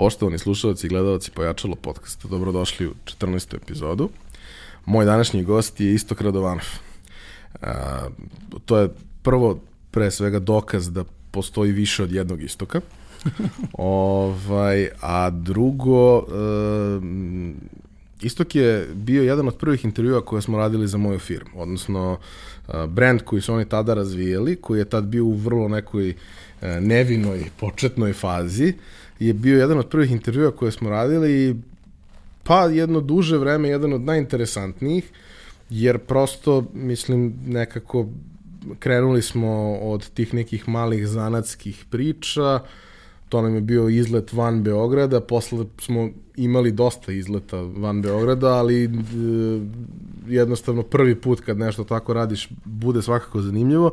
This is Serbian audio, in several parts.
Poštovani slušalci i gledalci Pojačalo podcasta, dobrodošli u 14. epizodu. Moj današnji gost je Istok Radovanov. A, to je prvo, pre svega, dokaz da postoji više od jednog istoka. ovaj, a drugo, e, Istok je bio jedan od prvih intervjua koje smo radili za moju firmu, odnosno e, brand koji su oni tada razvijeli, koji je tad bio u vrlo nekoj e, nevinoj početnoj fazi, je bio jedan od prvih intervjua koje smo radili pa jedno duže vreme, jedan od najinteresantnijih, jer prosto, mislim, nekako krenuli smo od tih nekih malih zanatskih priča, to nam je bio izlet van Beograda, posle smo imali dosta izleta van Beograda, ali e, jednostavno prvi put kad nešto tako radiš bude svakako zanimljivo.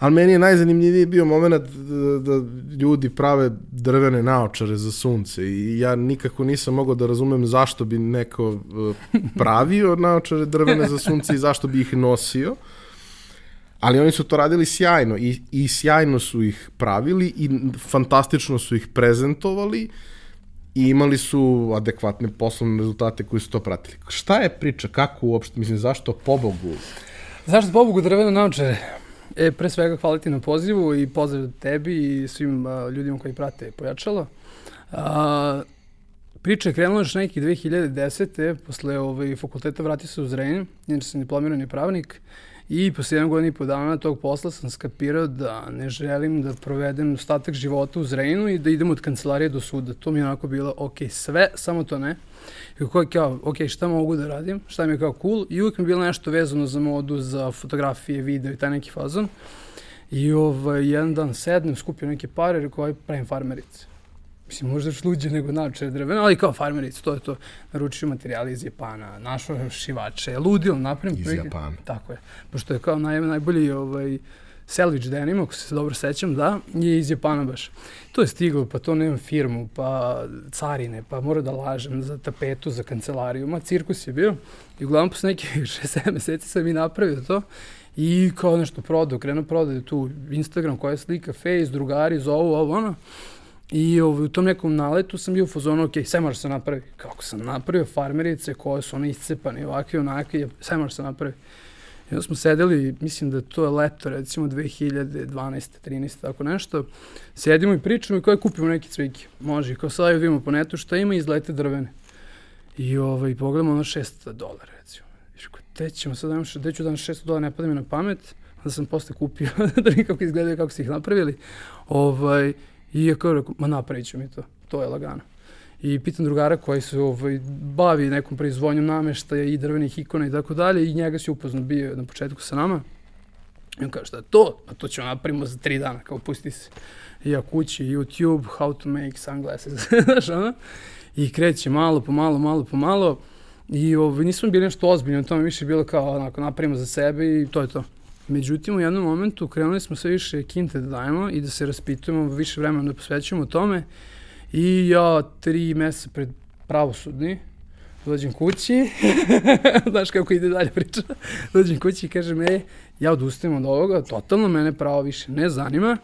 Ali meni je najzanimljiviji bio moment da, da ljudi prave drvene naočare za sunce i ja nikako nisam mogao da razumem zašto bi neko e, pravio naočare drvene za sunce i zašto bi ih nosio. Ali oni su to radili sjajno i, i sjajno su ih pravili i fantastično su ih prezentovali i imali su adekvatne poslovne rezultate koji su to pratili. Šta je priča? Kako uopšte? Mislim, zašto pobogu? Zašto pobogu drvene naočare? E, pre svega hvala ti na pozivu i pozdrav tebi i svim a, ljudima koji prate Pojačalo. A, priča je krenula još neki 2010. Posle ovaj, fakulteta vratio se u Zrenju, inače sam diplomirani pravnik i posle jedan godin i po dana tog posla sam skapirao da ne želim da provedem ostatak života u Zrenju i da idem od kancelarije do suda. To mi je onako bilo ok, sve, samo to ne. I kako je kao, ok, šta mogu da radim, šta mi je kao cool i uvijek mi je bilo nešto vezano za modu, za fotografije, video i taj neki fazon. I ovaj, jedan dan sednem, skupio neke pare, rekao, aj pravim farmerice. Mislim, možda još luđe nego naočare drvene, ali kao farmerice, to je to. Naručio materijali iz Japana, našao šivače, ludilo, napravim. Iz Japana. Tako je. Pošto je kao naj, najbolji ovaj, Selvić denim, ako se dobro sećam, da, je iz Japana baš. To je stiglo, pa to nemam firmu, pa carine, pa mora da lažem za tapetu, za kancelariju, ma cirkus je bio. I uglavnom posle nekih 6-7 meseci sam i napravio to i kao nešto prodao, krenuo prodao tu Instagram koja je slika, Face, drugari, zovu, ovo, ono. I ovaj, u tom nekom naletu sam bio u fazonu, ok, sve može se napravi. Kako sam napravio farmerice koje su one iscepane, ovakve, onakve, sve može se napravi. I onda smo sedeli, mislim da to je leto, recimo 2012. 13. tako nešto. Sedimo i pričamo i koje kupimo neke cvike. Može, kao sad vidimo po netu šta ima izlete drvene. I ovaj, pogledamo ono 600 dolara, recimo. I rekao, te ćemo sad, dajmo, gde ću dan 600 dolara, ne pada mi na pamet. Onda sam posle kupio da mi kako izgledaju, kako su ih napravili. Ovaj, I ja kao rekao, ma napravit ću mi to. To je lagano i pitam drugara koji se ovaj, bavi nekom proizvodnjom nameštaja i drvenih ikona i tako dalje i njega se upoznao bio na početku sa nama. I on kaže, šta je to? A to ćemo napravimo za tri dana, kao pusti se. I ja kući, YouTube, how to make sunglasses, znaš ono? I kreće malo po malo, malo po malo. I ovaj, nismo bili nešto ozbiljni, to mi više bilo kao onako, napravimo za sebe i to je to. Međutim, u jednom momentu krenuli smo sve više kinte da dajemo i da se raspitujemo, više vremena da posvećujemo tome I ja tri meseca pred pravosudni, dođem kući, znaš kako ide dalje priča, dođem kući i kažem, e, ja odustajem od ovoga, totalno mene pravo više ne zanima,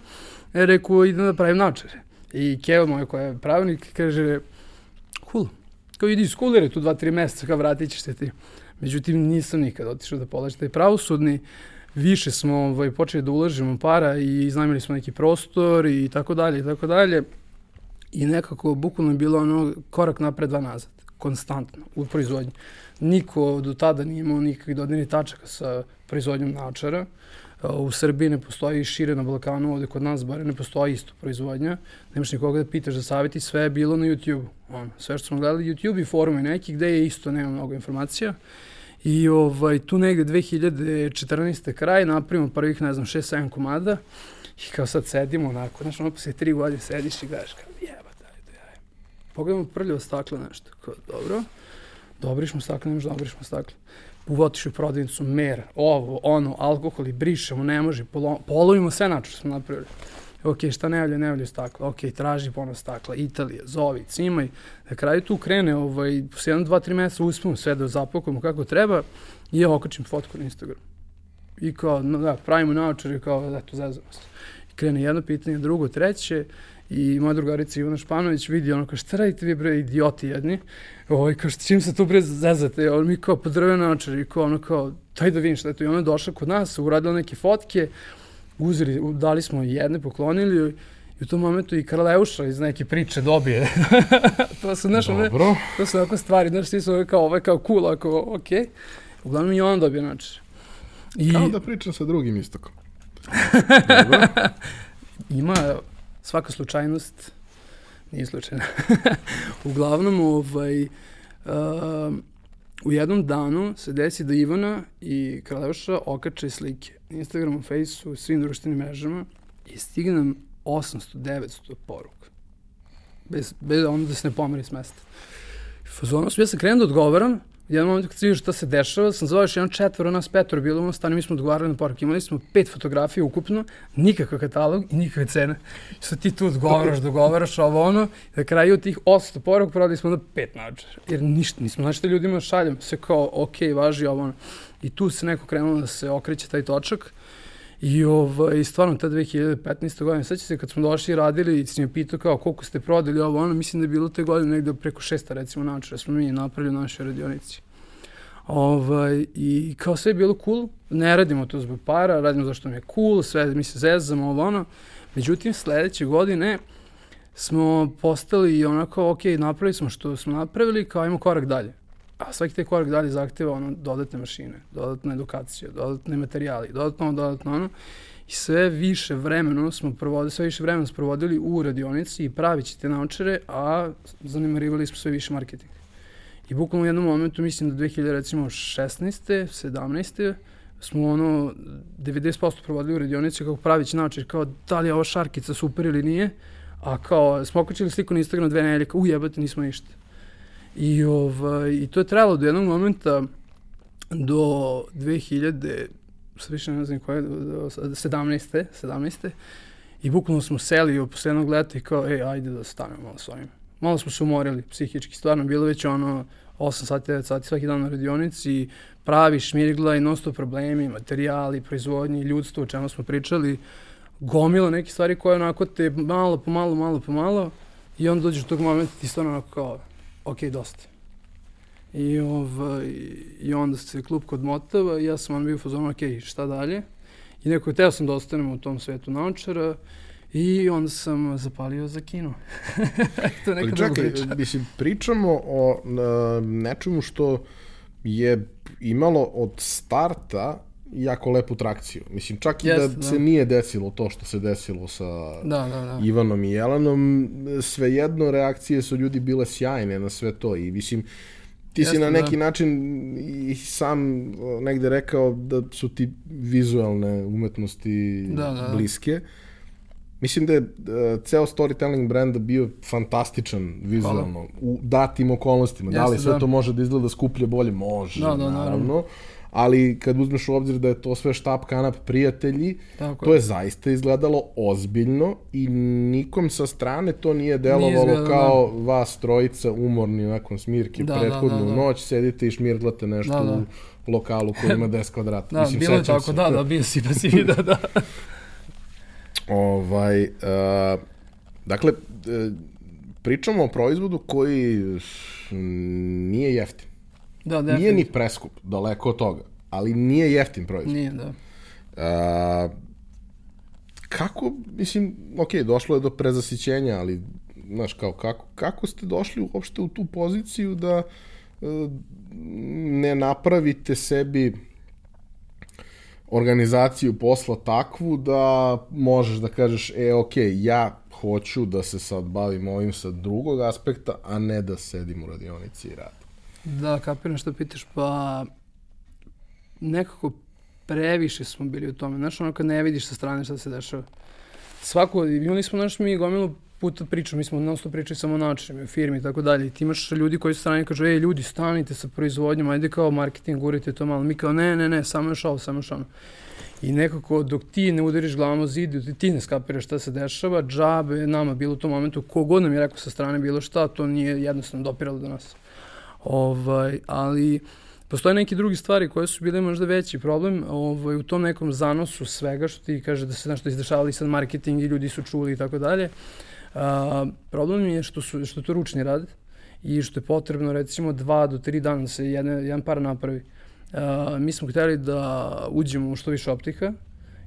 e, reku, idem da pravim načare. I Keva moja koja je pravnik kaže, cool, kao idi skulire tu dva, tri meseca, kao vratit ćeš se ti. Međutim, nisam nikad otišao da polažem taj pravosudni, više smo ovaj, počeli da ulažemo para i iznajmili smo neki prostor i tako dalje i tako dalje i nekako bukvalno bilo ono korak napred, dva nazad, konstantno u proizvodnji. Niko do tada nije imao nikakvih dodirnih tačaka sa proizvodnjom naočara. U Srbiji ne postoji šire na Balkanu, ovde kod nas bare ne postoji isto proizvodnja. Nemaš nikoga da pitaš za savjeti, sve je bilo na YouTube. Ono, sve što smo gledali YouTube i forume neki gde je isto, nema mnogo informacija. I ovaj, tu negde 2014. kraj napravimo prvih, ne znam, 6-7 komada i kao sad sedimo onako, znaš, ono posle tri godine sediš i gledaš kao, pogledamo prljavo staklo nešto. Kao, dobro, dobrišmo staklo, nemaš dobrišmo staklo. Uvotiš u prodavnicu mer, ovo, ono, alkohol i brišemo, ne može, polo, polovimo sve način što smo napravili. Ok, šta ne javlja, ne javlja staklo. Ok, traži ponovno stakla, Italija, zovi, cimaj. Na kraju tu krene, ovaj, posle 1, 2, 3 meseca uspemo sve da zapakujemo kako treba i ja okačim fotku na Instagram. I kao, no, da, pravimo naočare, kao, eto, zezamo se. I krene jedno pitanje, drugo, treće, I moja drugarica Ivana Španović vidi ono kao šta radite vi bre idioti jedni. Ovaj kao šta čim se tu bre zezate, on mi kao podrve naočar i kao ono kao daj da vidim šta je to. I ona je došla kod nas, uradila neke fotke, uzeli, dali smo jedne, poklonili i u tom momentu i Karleuša iz neke priče dobije. to su, znaš, one, to su onako stvari, znaš, svi su kao, ovo je kao cool, ako, okej. Okay. Uglavnom i on dobije, znači. I... Kao da pričam sa drugim istokom. Ima svaka slučajnost, nije slučajna. Uglavnom, ovaj, uh, u jednom danu se desi da Ivana i Kralevša okače slike na Instagramu, Faceu, svim društvenim mrežama i stigne nam 800-900 poruka. Bez, bez onda da se ne pomeri s mesta. Fazonom ja sam krenuo da odgovaram, jedan moment kad si vidio šta se dešava, sam zvao još jedan četvoro, nas petoro bilo u Mostanu, mi smo odgovarali na poruke. Imali smo pet fotografija ukupno, nikakav katalog i nikakve cene. Sad ti tu odgovaraš, dogovaraš ovo ono, na kraju tih 800 poruka prodali smo da pet nađer. Jer ništa, nismo znači da ljudima šaljem, sve kao, ok, važi ovo ono. I tu se neko krenuo da se okreće taj točak. I ovaj, stvarno, ta 2015. godina, sad se kad smo došli i radili, i si mi pitao kao koliko ste prodali ovo, ono, mislim da je bilo te godine negde preko šesta, recimo, načera, smo mi napravili u našoj radionici. Ovaj, I kao sve je bilo cool, ne radimo to zbog para, radimo zašto mi je cool, sve mi se zezamo, ovo ono. Međutim, sledeće godine smo postali onako, ok, napravili smo što smo napravili, kao ajmo korak dalje. A svaki taj korak dalje zahteva ono, dodatne mašine, dodatna edukacija, dodatne materijali, dodatno, dodatno ono. I sve više vremena smo provodili, sve više vremena smo provodili u radionici i pravići te naučare, a zanimarivali smo sve više marketing. I bukvalno u jednom momentu, mislim da 2000, recimo 16. 17. smo ono 90% provodili u radionici kako pravići naučar, kao da li je ova šarkica super ili nije, a kao smo okrećili sliku na Instagram dve nedelje, kao ujebate nismo ništa. I, ovaj, I to je trajalo do jednog momenta do 2000, sad više ne znam koje, 17. 17. I bukvalno smo seli u poslednog leta i kao, ej, ajde da stanemo malo s ovim. Malo smo se umorili psihički, stvarno, bilo već ono 8 sati, 9 sati svaki dan na radionici, pravi šmirgla i non problemi, materijali, proizvodnji, ljudstvo, o čemu smo pričali, gomila neke stvari koje onako te malo po malo, malo po malo i onda dođeš do tog momenta ti stvarno onako kao, ok, dosta. I, ovaj, I onda se klub kod Motava i ja sam on bio u fazonu, ok, šta dalje? I neko, teo sam da ostanemo u tom svetu naučara i onda sam zapalio za kino. to je neka Ali čekaj, priča. mislim, pričamo o nečemu što je imalo od starta jako lepu trakciju. Mislim, čak i yes, da, da se nije desilo to što se desilo sa da, da, da. Ivanom i Jelanom, svejedno reakcije su ljudi bile sjajne na sve to i mislim, ti Jeste, si na neki da. način i sam negde rekao da su ti vizualne umetnosti da, da, da. bliske. Mislim da je uh, ceo storytelling brenda bio fantastičan vizualno Hvala. u datim okolnostima. Jeste, da li sve da. to može da izgleda skuplje, bolje? Može, da, da, naravno. naravno ali kad uzmeš u obzir da je to sve štap kanap prijatelji, Tako to je. je zaista izgledalo ozbiljno i nikom sa strane to nije delovalo nije kao da. vas trojica umorni nakon smirke da, da prethodnu da, da, da. noć, sedite i šmirglate nešto da, da. u lokalu koji ima 10 kvadrata. Da, Mislim, bilo je tako, se. da, da, bio si pa si vidio, da. ovaj, uh, dakle, uh, pričamo o proizvodu koji nije jeftin. Da, definitivno. Nije ni preskup, daleko od toga, ali nije jeftin proizvod. Nije, da. A, kako, mislim, ok, došlo je do prezasićenja, ali, znaš, kao, kako, kako ste došli uopšte u tu poziciju da uh, ne napravite sebi organizaciju posla takvu da možeš da kažeš, e, ok, ja hoću da se sad bavim ovim sa drugog aspekta, a ne da sedim u radionici i radim. Da, kapiram što pitaš, pa nekako previše smo bili u tome. Znaš, ono kad ne vidiš sa strane šta se dešava. Svako, imali smo, znaš, mi gomilu puta pričamo, mi smo non stop pričali samo načinima, o firmi i tako dalje. I ti imaš ljudi koji su strane kažu, ej, ljudi, stanite sa proizvodnjom, ajde kao marketing, gurite to malo. Mi kao, ne, ne, ne, samo još ovo, samo još ono. I nekako dok ti ne udariš glavom o zid, ti, ti ne skapiraš šta se dešava, džabe nama bilo u tom momentu, kogod nam je rekao sa strane bilo šta, to nije jednostavno dopiralo do nas. Ovaj, ali postoje neke drugi stvari koje su bile možda veći problem ovaj, u tom nekom zanosu svega što ti kaže da se nešto izdešavali sad marketing i ljudi su čuli i tako dalje. Problem je što, su, što to ručni rad i što je potrebno recimo dva do tri dana da se jedan, jedan par napravi. A, mi smo hteli da uđemo u što više optika,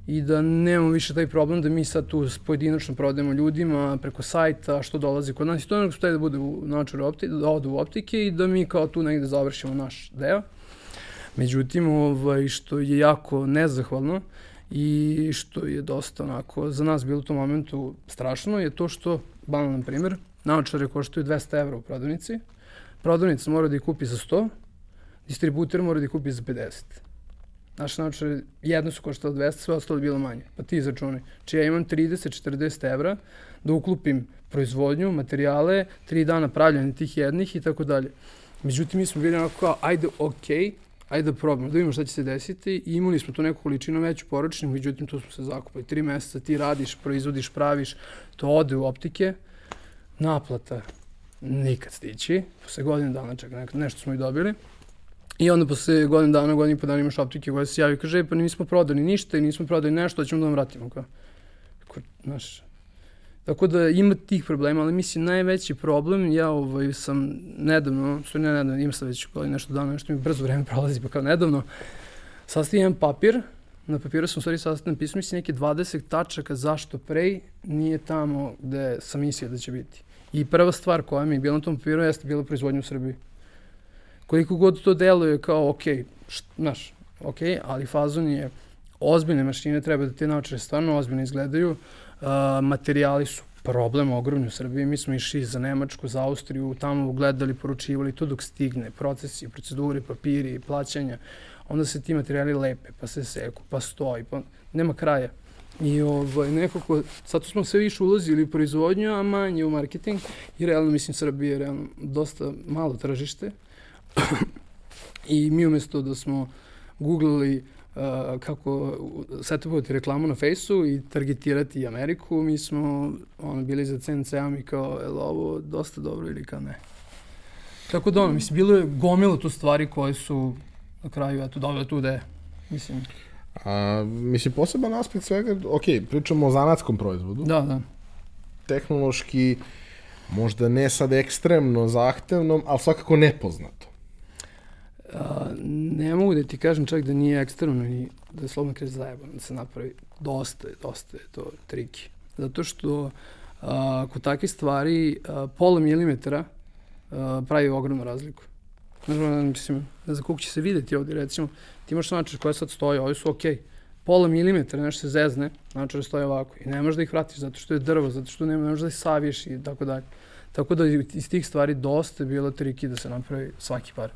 i da nemamo više taj problem da mi sad tu pojedinačno prodajemo ljudima preko sajta što dolazi kod nas i to nego smo da bude u načinu opti, da odu u optike i da mi kao tu negde završimo naš deo. Međutim, ovaj, što je jako nezahvalno i što je dosta onako za nas bilo u tom momentu strašno je to što, banalan primjer, naočare koštaju 200 evra u prodavnici, prodavnica mora da ih kupi za 100, distributer mora da ih kupi za 50. Naš naočare, jedno su koštalo 200, sve ostalo bilo manje. Pa ti izračunaj. Či ja imam 30-40 evra da uklupim proizvodnju, materijale, tri dana pravljanja tih jednih i tako dalje. Međutim, mi smo bili onako kao, ajde, okay, ajde da probamo, da vidimo šta će se desiti i imali smo tu neku količinu veću poročnih, međutim tu smo se zakupali. Tri meseca ti radiš, proizvodiš, praviš, to ode u optike, naplata nikad stići, posle godinu dana čak nešto smo i dobili. I onda posle godinu dana, godinu i po dana imaš optike koja se javi i kaže, e, pa nismo prodali ništa i nismo prodali nešto, ćemo da vam vratimo. Kao. Znaš, Tako da ima tih problema, ali mislim najveći problem, ja ovaj, sam nedavno, što ne nedavno, imam sad već nešto dana, nešto mi brzo vreme prolazi, pa kao nedavno, sastavim papir, na papiru sam u stvari sastavim pismo, mislim neke 20 tačaka zašto prej nije tamo gde sam mislio da će biti. I prva stvar koja mi je bila na tom papiru jeste bila proizvodnja u Srbiji. Koliko god to deluje kao, ok, znaš, ok, ali fazon je, ozbiljne mašine treba da te nauče stvarno ozbiljno izgledaju, materijali su problem ogromni u Srbiji. Mi smo išli za Nemačku, za Austriju, tamo gledali, poručivali, to dok stigne, procesi, procedure, papiri, plaćanja, onda se ti materijali lepe, pa se seku, pa stoji, pa nema kraja. I ovaj, nekako, sad smo sve više ulazili u proizvodnju, a manje u marketing, i realno, mislim, Srbije je realno dosta malo tržište. I mi umesto da smo googlali uh, kako setupovati reklamu na fejsu i targetirati Ameriku, mi smo ono, bili za CNC-am i kao, je li ovo dosta dobro ili kao ne? Tako da ono, mislim, bilo je gomilo tu stvari koje su na kraju, eto, dobro tu da je, mislim. A, mislim, poseban aspekt svega, ok, pričamo o zanatskom proizvodu. Da, da. Tehnološki, možda ne sad ekstremno zahtevnom, ali svakako nepoznato. A, ne mogu da ti kažem čak da nije eksterno ni da je slobodno krez zajebano da se napravi. Dosta je, dosta je to triki. Zato što a, kod takve stvari a, pola milimetara a, pravi ogromnu razliku. Znaš, mislim, ne znam koliko će se videti ovde, recimo, ti imaš načar koja sad stoji, ovi su okej. Okay. Pola milimetra, nešto se zezne, načar stoje ovako i ne možeš da ih vratiš zato što je drvo, zato što nema, ne možeš da ih saviješ i tako dalje. Tako da iz tih stvari dosta je bilo triki da se napravi svaki par.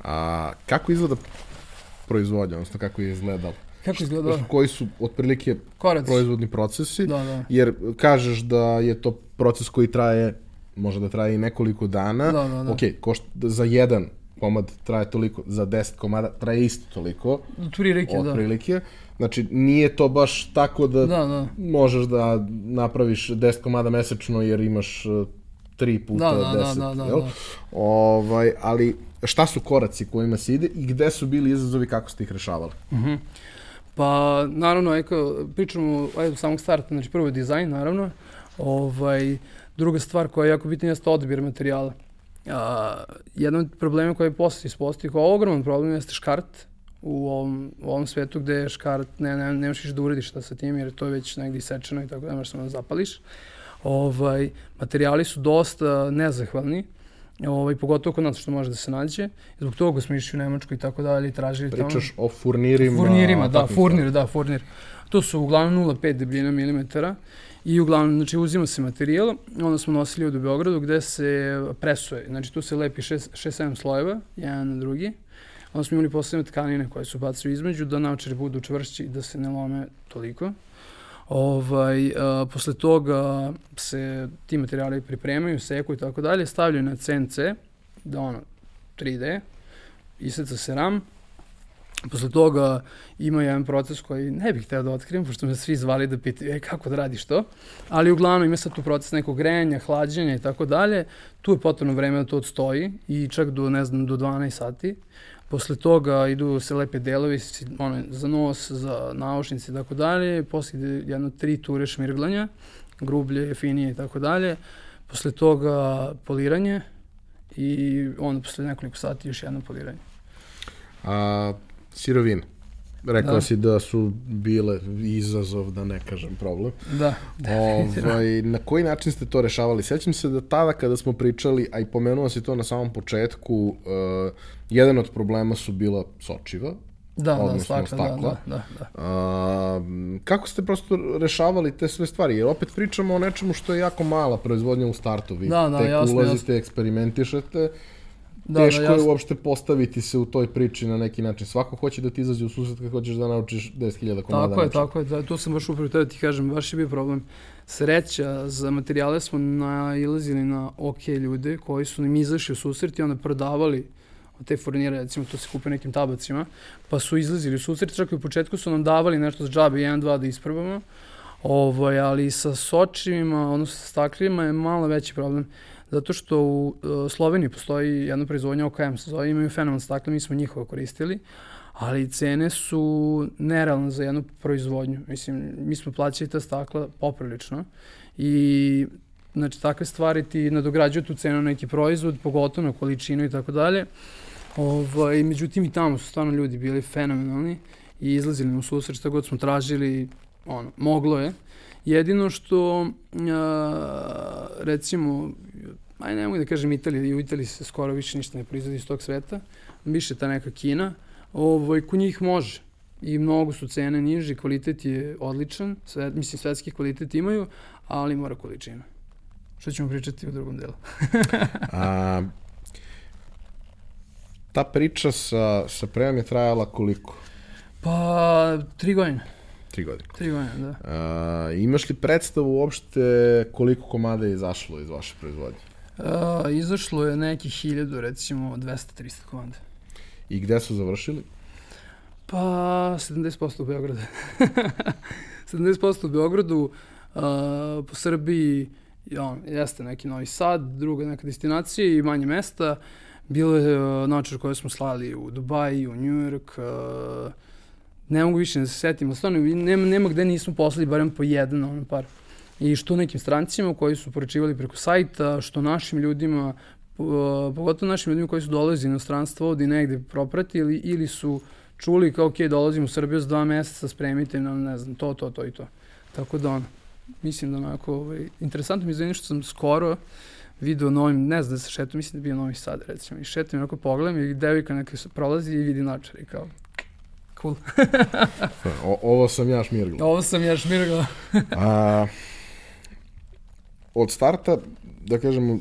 A kako izgleda proizvodnja, odnosno kako je izgledalo? Kako izgleda? Koji su otprilike Koraci. proizvodni procesi? Da, da. Jer kažeš da je to proces koji traje, može da traje i nekoliko dana. Da, da, da. Ok, košta, za jedan komad traje toliko, za 10 komada traje isto toliko. Otprilike, da. Otprilike. Znači, nije to baš tako da, Da, da. možeš da napraviš 10 komada mesečno jer imaš uh, 3 puta Da, da, 10. da, da, jel? da. Ovaj, ali šta su koraci kojima se ide i gde su bili izazovi kako ste ih rešavali? Mhm. Pa, naravno, eko, pričamo ajde, samog starta, znači prvo je dizajn, naravno. Ovaj, druga stvar koja je jako bitna jeste odabir materijala. A, jedan od problema koji je posle ispostavio kao ogroman problem jeste škart u ovom, u ovom svetu gde je škart, ne, ne, ne možeš da uradiš šta sa tim jer to je već negdje isečeno i tako da možeš samo da zapališ. Ovaj, materijali su dosta nezahvalni, ovaj, pogotovo kod nas što može da se nađe. Zbog toga smo išli u Nemačku i tako dalje i tražili tamo. Pričaš o furnirima. Furnirima, da, furnir, da, furnir. To su uglavnom 0,5 debljina milimetara i uglavnom, znači uzima se materijal, onda smo nosili od u Beogradu gde se presuje, znači tu se lepi 6-7 slojeva, jedan na drugi, onda smo imali posebne tkanine koje su bacaju između da naočari budu čvršći i da se ne lome toliko. Ovaj, a, posle toga se ti materijali pripremaju, seku i tako dalje, stavljaju na CNC, da ono, 3D, iseca se ram, Posle toga ima jedan proces koji ne bih hteo da otkrijem, pošto me svi zvali da pitaju e, kako da radiš to. Ali uglavnom ima sad tu proces nekog grejanja, hlađenja i tako dalje. Tu je potrebno vreme da to odstoji i čak do, ne znam, do 12 sati. Posle toga idu se lepe delovi ono, za nos, za naušnice i tako dalje. Posle ide jedno tri ture šmirglanja grublje, finije i tako dalje. Posle toga poliranje i onda posle nekoliko sati još jedno poliranje. A, sirovine. Rekao da. si da su bile izazov, da ne kažem problem. Da. ovaj, na koji način ste to rešavali? Sećam se da tada kada smo pričali, a i pomenuo si to na samom početku, uh, jedan od problema su bila sočiva, Da, da, stakla, stakla. Da, da, da. A, kako ste prosto rešavali te sve stvari? Jer opet pričamo o nečemu što je jako mala proizvodnja u startu. Vi da, da, tek jasno, ulazite, jasno. eksperimentišete, da, teško da, je uopšte postaviti se u toj priči na neki način. Svako hoće da ti izađe u susret kad hoćeš da naučiš 10.000 komada. Tako je, tako je. Da, to sam baš upravo tada ti kažem, baš je bio problem. Sreća, za materijale smo nailazili na ok ljude koji su nam izašli u susret i onda prodavali te furnire, recimo to se kupe nekim tabacima, pa su izlazili u susret, čak i u početku su nam davali nešto za džabe, jedan, dva da isprobamo, ovaj, ali sa sočivima, odnosno sa staklima je malo veći problem, zato što u uh, Sloveniji postoji jedna proizvodnja OKM se zove, imaju fenomen stakle, mi smo njihovo koristili, ali cene su nerealne za jednu proizvodnju. Mislim, mi smo plaćali ta stakla poprilično i znači takve stvari ti nadograđuju tu cenu neki proizvod, pogotovo na količinu i tako dalje. Ovaj, međutim i tamo su stvarno ljudi bili fenomenalni i izlazili u susret šta god smo tražili, ono, moglo je. Jedino što, recimo, aj ne mogu da kažem Italija, i u Italiji se skoro više ništa ne proizvodi iz tog sveta, više ta neka Kina, ovaj, ko njih može i mnogo su cene niže, kvalitet je odličan, sve, mislim svetski kvalitet imaju, ali mora količina. Što ćemo pričati u drugom delu. A, ta priča sa, sa prejom je trajala koliko? Pa, tri godine. Tri godine. Tri godine, da. A, imaš li predstavu uopšte koliko komada je izašlo iz vaše proizvodnje? A, izašlo je neki hiljadu, recimo 200-300 komada. I gde su završili? Pa, 70% u Beogradu. 70% u Beogradu, a, po Srbiji, on, jeste neki Novi Sad, druga neka destinacija i manje mesta. Bilo je uh, koje smo slali u Dubai, u New York, uh, ne mogu više da se setim, stvarno nema, nema gde nismo poslali barem po jedan, ono par. I što nekim strancima koji su poručivali preko sajta, što našim ljudima, pogotovo našim ljudima koji su dolazili iz inostranstva ovde i negde propratili ili su čuli kao, ok, dolazim u Srbiju za dva meseca, spremite nam, ne znam, to, to, to i to. Tako da ono, mislim da onako, ovaj, interesantno mi je što sam skoro video novim, ne znam da se šetu, mislim da je bio Novi Sad recimo, i šetam onako pogledam i devika neka se prolazi i vidi načar i kao, cool. o, ovo sam ja šmirgla. Ovo sam ja šmirgla. A, od starta, da kažemo,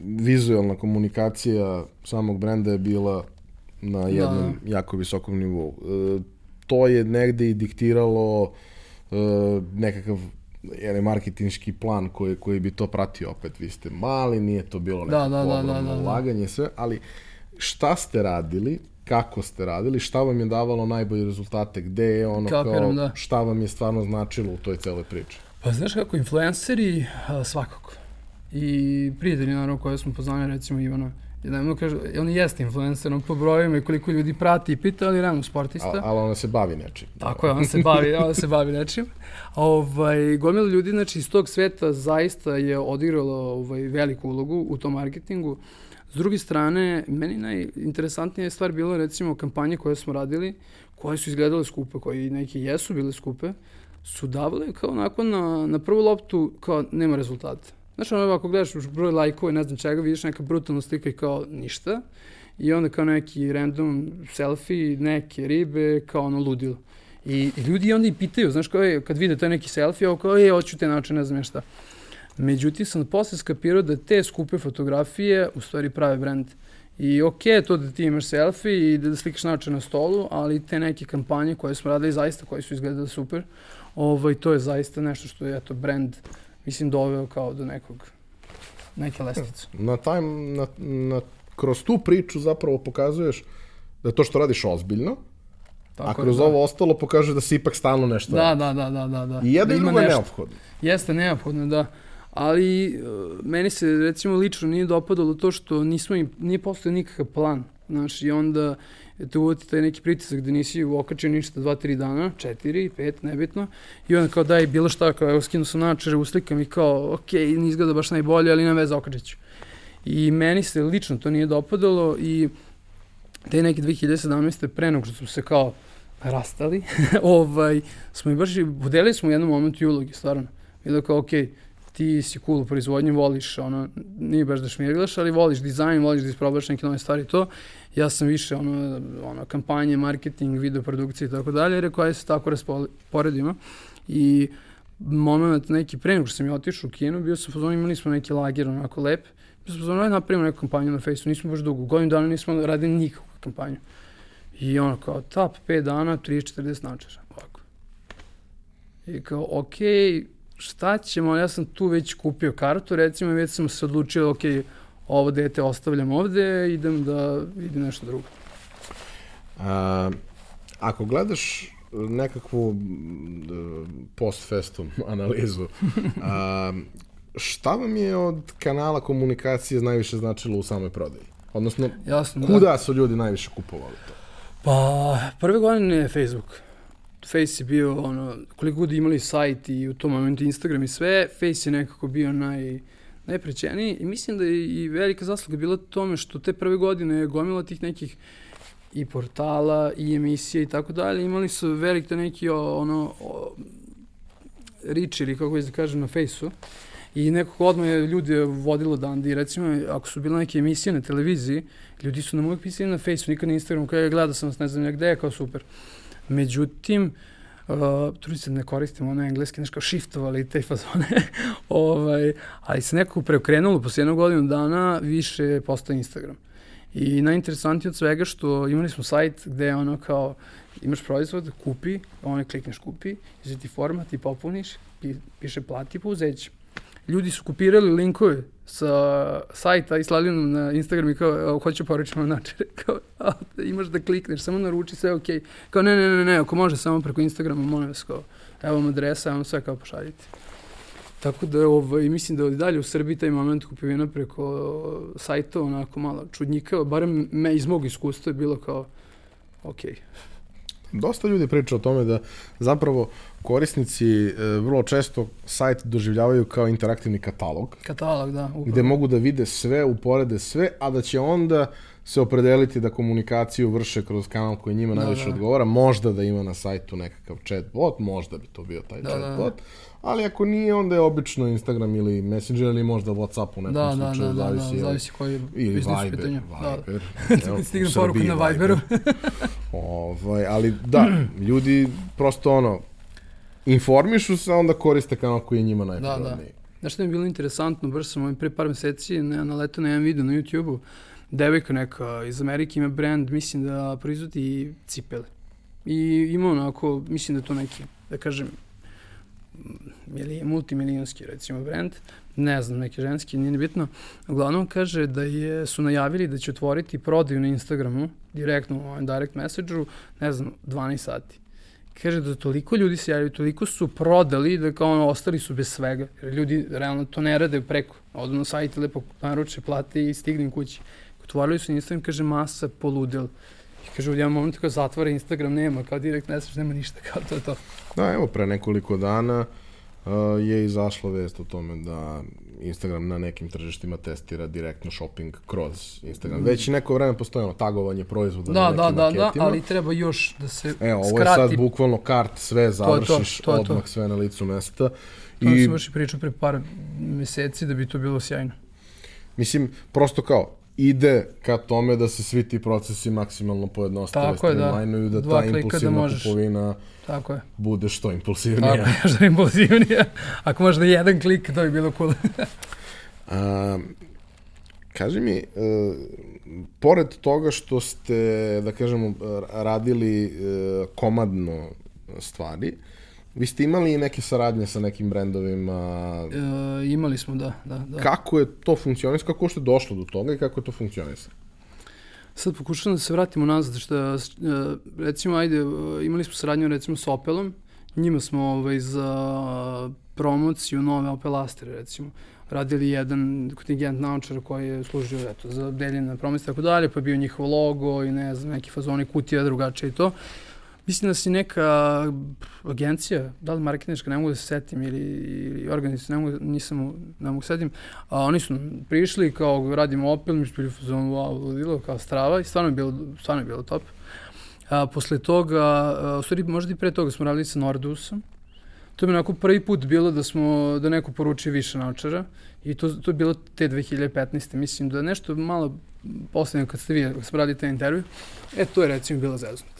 vizualna komunikacija samog brenda je bila na jednom da. jako visokom nivou. E, to je negde i diktiralo e, nekakav jedan marketinški plan koji, koji bi to pratio opet. Vi ste mali, nije to bilo neko da, da, da, da, da, ulaganje, sve, ali šta ste radili, kako ste radili, šta vam je davalo najbolje rezultate, gde je ono Kapiram, kao, da. šta vam je stvarno značilo u toj celoj priči? Pa znaš kako, influenceri svakako. I prijatelji, naravno, koje smo poznali, recimo Ivana I da mu kaže, on jeste influencer, on po brojima i koliko ljudi prati i pita, ali realno sportista. Ali, ali on se bavi nečim. Tako je, on se bavi, on se bavi nečim. Ovaj, gomila ljudi, znači, iz tog sveta zaista je odigralo ovaj, veliku ulogu u tom marketingu. S druge strane, meni najinteresantnija stvar bilo, recimo, kampanje koje smo radili, koje su izgledale skupe, koje neke jesu bile skupe, su davale kao onako na, na prvu loptu kao nema rezultata Znaš, ono, ako gledaš broj lajkova i ne znam čega, vidiš neka brutalna slika i kao ništa. I onda kao neki random selfie, neke ribe, kao ono ludilo. I, i ljudi onda i pitaju, znaš, kao je, kad vide taj neki selfie, ovo kao, je, hoću te način, ne znam ja šta. Međutim, sam posle skapirao da te skupe fotografije u stvari prave brend. I ok je to da ti imaš selfie i da, slikaš naoče na stolu, ali te neke kampanje koje smo radili zaista, koje su izgledale super, ovaj, to je zaista nešto što je, eto, brand mislim, doveo kao do nekog, neke lestvice. Na taj, na, na, kroz tu priču zapravo pokazuješ da to što radiš ozbiljno, Tako a kroz da. ovo ostalo pokaže da se ipak stalno nešto da, da, da, da, da, da. I jedno da i drugo je neophodno. Jeste neophodno, da. Ali uh, meni se recimo lično nije dopadalo to što nismo im, nije postao nikakav plan. Znaš, i onda te uvoti taj neki pritisak da nisi okačio ništa dva, tri dana, četiri, pet, nebitno, i onda kao daj bilo šta, kao evo skinu sam načere, uslikam i kao, ok, ne izgleda baš najbolje, ali nema veze, okačit ću. I meni se lično to nije dopadalo i te neke 2017. pre nego što smo se kao rastali, ovaj, smo i baš, podelili smo u jednom momentu i ulogi, stvarno. Bilo kao, okej, okay, ti si cool u proizvodnji, voliš, ono, nije baš da šmirglaš, ali voliš dizajn, voliš da isprobaš neke nove stvari to. Ja sam više, ono, ono kampanje, marketing, video produkcije i tako dalje, rekao, ajde se tako rasporedimo. I moment neki pre nego što sam ja otišao u kino, bio sam pozvano, imali smo neki lager onako lep, bio sam pozvano, ajde napravimo neku kampanju na Facebooku, nismo baš dugo, godinu dana nismo radili nikakvu kampanju. I ono kao, tap, 5 dana, 30-40 načera, ovako. I kao, okej, okay, šta ćemo, ja sam tu već kupio kartu, recimo, već sam se odlučio, ok, ovo dete ostavljam ovde, idem da vidim nešto drugo. A, ako gledaš nekakvu post festum analizu, a, šta vam je od kanala komunikacije najviše značilo u samoj prodaji? Odnosno, Jasno, kuda da. su ljudi najviše kupovali to? Pa, prve godine je Facebook. Face je bio, ono, koliko god imali sajt i u tom momentu Instagram i sve, Face je nekako bio naj, najprećeniji i mislim da je i velika zasluga bila tome što te prve godine je gomila tih nekih i portala i emisija i tako dalje, imali su velik to neki ono, o, rič ili kako je da kažem na Face-u i nekako odmah je ljudi vodilo dandi, recimo ako su bile neke emisije na televiziji, ljudi su nam uvijek pisali na Face-u, nikad na Instagramu, kada ja gledao sam vas ne znam gde, kao super. Međutim, uh, trudim se da ne koristim ono engleski, nešto kao shiftovali te fazone, ovaj, ali se nekako preokrenulo posle jednog godinu dana više postoje Instagram. I najinteresantnije od svega što imali smo sajt gde je ono kao imaš proizvod, kupi, ono klikneš kupi, izveti format i popuniš, piše plati pa uzeći ljudi su kopirali linkove sa sajta i slali nam na Instagram i kao, hoću poručiti način. Kao, a, imaš da klikneš, samo naruči, sve ok. Kao, ne, ne, ne, ne, ako može samo preko Instagrama, molim vas, kao, evo vam adresa, evo sve kao pošaljite. Tako da, ovaj, mislim da od dalje u Srbiji taj moment kupovina preko sajta onako malo čudnjikava, barem me iz mog iskustva je bilo kao, okej. Okay dosta ljudi priča o tome da zapravo korisnici e, vrlo često sajt doživljavaju kao interaktivni katalog. Katalog, da. Upravo. Gde mogu da vide sve, uporede sve, a da će onda se opredeliti da komunikaciju vrše kroz kanal koji njima da, najviše da. odgovara. Možda da ima na sajtu nekakav chatbot, možda bi to bio taj da, chatbot. Da, da ali ako nije, onda je obično Instagram ili Messenger ili možda Whatsapp u nekom da, slučaju, da, da, zavisi. Da, da, zavisi koji ili Viber, pitanje. Viber. Da. Evo, Stigne poruku na Viberu. ovaj, ali da, ljudi prosto ono, informišu se, onda koriste kanal koji je njima najpogodniji. Da, da. Znaš što mi je bilo interesantno, baš sam ovim pre par meseci na, naletao na jedan video na YouTube-u, devojka neka iz Amerike ima brand, mislim da proizvodi cipele. I ima onako, mislim da to neki, da kažem, multimilijonski recimo brand, ne znam, neki ženski, nije bitno. Uglavnom kaže da je, su najavili da će otvoriti prodaju na Instagramu, direktno u ovom direct message-u, ne znam, 12 sati. Kaže da toliko ljudi se javili, toliko su prodali da kao ono, ostali su bez svega. Jer ljudi realno to ne rade preko. Odu na sajte, lepo naruče, plate i stignem kući. Otvorili su Instagram, kaže masa poludel. I kaže, u jedan moment kao zatvara Instagram, nema, kao direkt message, nema ništa, kao to je to. Da, evo, pre nekoliko dana uh, je izašla vest o tome da Instagram na nekim tržištima testira direktno shopping kroz Instagram. Mm. Već neko vreme postoje ono tagovanje proizvoda da, na nekim da, da, Da, ali treba još da se Evo, ovo skrati. je sad bukvalno kart, sve završiš, to to, to odmah to. sve na licu mesta. To I... sam još i pričao pre par meseci da bi to bilo sjajno. Mislim, prosto kao, ide ka tome da se svi ti procesi maksimalno pojednostave, streamlinuju, da, da ta da impulsivna da kupovina Tako je. bude što impulsivnija. Tako je, što impulsivnija. Ako možda jedan klik, to bi bilo cool. A, kaži mi, uh, pored toga što ste, da kažemo, radili uh, komadno stvari, Vi ste imali i neke saradnje sa nekim brendovima? E, imali smo, da, da, da. Kako je to funkcionisalo, kako ste došlo do toga i kako je to funkcionisalo? Sad pokušavam da se vratimo nazad, što e, recimo, ajde, imali smo saradnju recimo s Opelom, njima smo ovaj, za promociju nove Opel Astre, recimo, radili jedan kontingent naučara koji je služio eto, za deljenje na promis i tako dalje, pa je bio njihov logo i ne znam, neki fazoni kutija drugačije i to. Mislim da si neka agencija, da li marketinška, ne mogu da se setim, ili, ili organizacija, ne mogu, nisam, ne mogu da setim, a oni su prišli, kao radimo Opel, mi smo bili fazonu, wow, ludilo, kao strava i stvarno je bilo, stvarno je bilo top. A, posle toga, a, u stvari možda i pre toga smo radili sa Nordusom, to je onako prvi put bilo da smo, da neko poruči više naučara i to, to je bilo te 2015. Mislim da nešto malo poslednje kad ste vi, kad smo radili taj intervju, e to je recimo bilo zeznuto.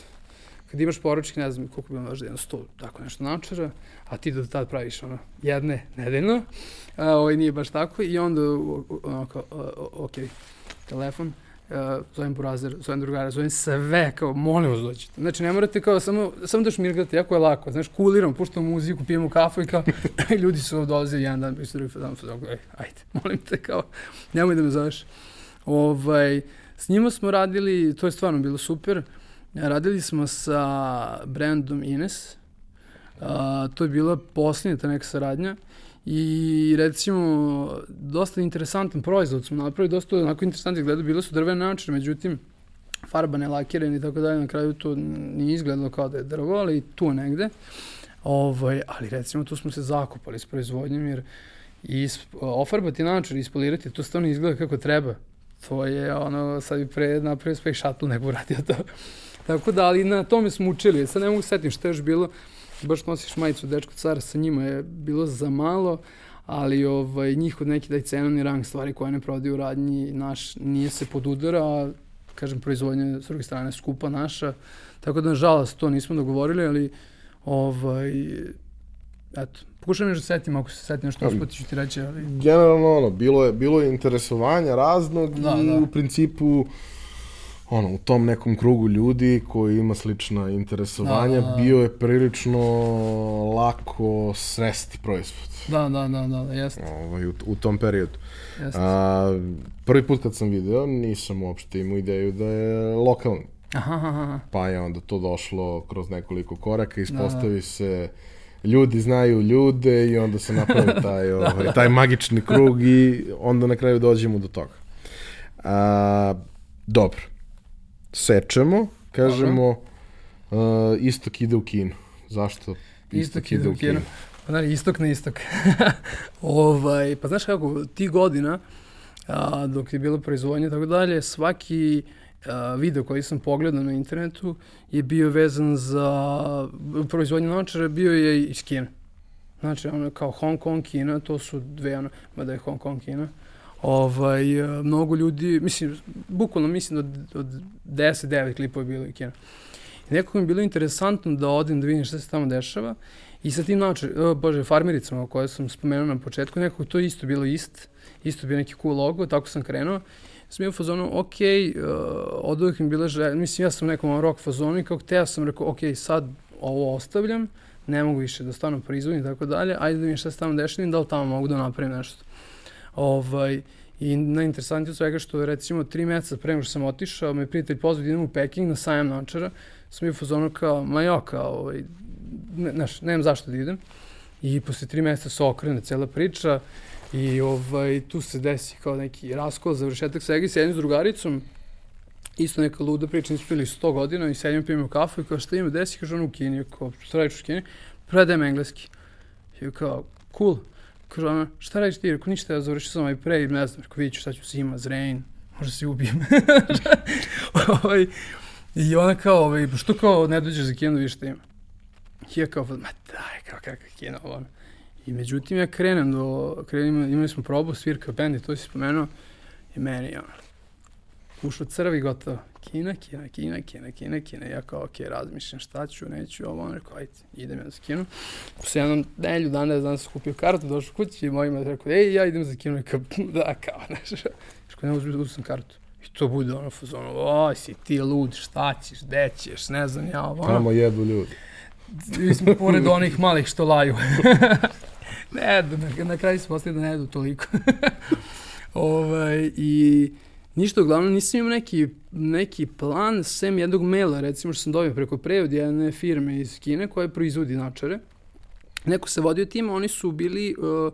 Kad imaš poručnik, ne znam koliko bi možda jedno sto, tako nešto naučara, a ti do tad praviš ono, jedne nedeljno, a ovaj nije baš tako i onda onako, ok, telefon, uh, zovem Burazer, zovem drugara, zovem sve, kao, molim vas dođite. Znači, ne morate kao, samo, samo da šmirgate, jako je lako, znaš, kuliram, puštamo muziku, pijemo kafu i kao, ljudi su dolaze jedan dan, isto drugi dan, dan, ej, ajde, molim te, kao, nemoj da me zoveš. Ovaj, s njima smo radili, to je stvarno bilo super, radili smo sa brandom Ines, uh, to je bila posljednja ta neka saradnja, I recimo, dosta interesantan proizvod smo napravili, dosta onako interesantnih gleda, bile su drvene načine, međutim, farba ne lakirana i tako dalje, na kraju to nije izgledalo kao da je drvo, ali tu negde. Ovaj, ali recimo tu smo se zakopali s proizvodnjom, jer is, ofarbati način, ispolirati, to stvarno izgleda kako treba. To je ono, sad bi pre napravio Space Shuttle nego uradio to. Tako da, ali na tome smo učili. Sad ne mogu setim što je još bilo baš nosiš majicu dečko cara, sa njima je bilo za malo, ali ovaj, njih od neki daj cenovni rang stvari koje ne prodaju u radnji, naš nije se pod udara, a kažem, proizvodnja s druge strane skupa naša, tako da nažalost to nismo dogovorili, ali ovaj, eto, pokušam još da setim, ako se setim nešto uspoti ću ti reći, ali... Generalno, ono, bilo je, bilo je interesovanja raznog da, i da. u principu ono, u tom nekom krugu ljudi koji ima slična interesovanja, da, da, da. bio je prilično lako sresti proizvod. Da, da, da, da, da jeste. Ovaj, u, u tom periodu. Jeste. A, prvi put kad sam video, nisam uopšte imao ideju da je lokalni. Aha, aha. Pa je onda to došlo kroz nekoliko koraka, ispostavi da, da. se ljudi znaju ljude i onda se napravi taj, da, ovaj, da. taj magični krug i onda na kraju dođemo do toga. A, dobro sečemo, kažemo uh, istok ide u kino. Zašto istok, istok ide u kino? Pa znači, istok na istok. ovaj, pa znaš kako, ti godina, a, dok je bilo proizvodnje i tako dalje, svaki a, video koji sam pogledao na internetu je bio vezan za proizvodnje naočara, bio je iz Kina. Znači, ono kao Hong Kong, Kina, to su dve, ono, mada je Hong Kong, Kina, ovaj, mnogo ljudi, mislim, bukvalno mislim da od, od 10, 9 klipova je bilo i kino. Nekako mi je bilo interesantno da odem da vidim šta se tamo dešava i sa tim način, o, bože, farmericama koje sam spomenuo na početku, nekako to isto bilo ist, isto bio neki cool logo, tako sam krenuo. Sam bio u fazonu, ok, uh, od uvijek mi bila želja, mislim, ja sam nekom rock fazonu i kao teo sam rekao, ok, sad ovo ostavljam, ne mogu više da stvarno proizvodim i tako dalje, ajde da vidim šta se tamo dešava da li tamo mogu da napravim nešto. Ovaj, I najinteresantnije od svega što je recimo tri meseca pre nego što sam otišao, me prijatelj pozvao da idem u Peking na sajam naočara, sam bio fazonu kao, ma jo, kao, ovaj, ne, znaš, nemam zašto da idem. I posle tri meseca se okrene cela priča i ovaj, tu se desi kao neki raskol, završetak svega i sedim s drugaricom, isto neka luda priča, nismo bili 100 godina i sedim pijemo kafu i kao šta ima, desi, kaže on u Kini, kao šta radiš u Kini, predajem engleski. I kao, cool, Kaže ona, šta radiš ti? Rekao, ništa, ja završio sam ovaj pre, ne znam, rekao, vidit ću šta ću zima, zrain, možda se ubijem. ovaj, I ona kao, ovaj, što kao ne dođeš za kino, vidiš šta ima. I ja kao, ma daj, kao kakva kino, ono. I međutim, ja krenem do, krenem, imali smo probu, svirka, band, to si spomenuo, i meni, ono, ušao crvi gotovo. Kina, Kina, Kina, Kina, Kina, Kina. Ja kao, ok, razmišljam šta ću, neću, ovo, ono, rekao, ajde, idem ja za Kinu. Posle jednom nelju dana, znam sam kupio kartu, došao kući i mojima rekao, ej, ja idem za Kinu. I kao, da, kao, znaš, rekao, ne uzmi, uzmi kartu. I to bude ono fazono, oj, si ti lud, šta ćeš, gde ćeš, ne znam ja, ovo. Tamo jedu ljudi. Mi smo pored onih malih što laju. ne na, na kraju smo ostali da ne jedu toliko. ovaj, I Ništa, uglavnom nisam imao neki, neki plan, sem jednog maila, recimo što sam dobio preko prevod jedne firme iz Kine koja proizvodi načare. Neko se vodio tim, oni su bili uh,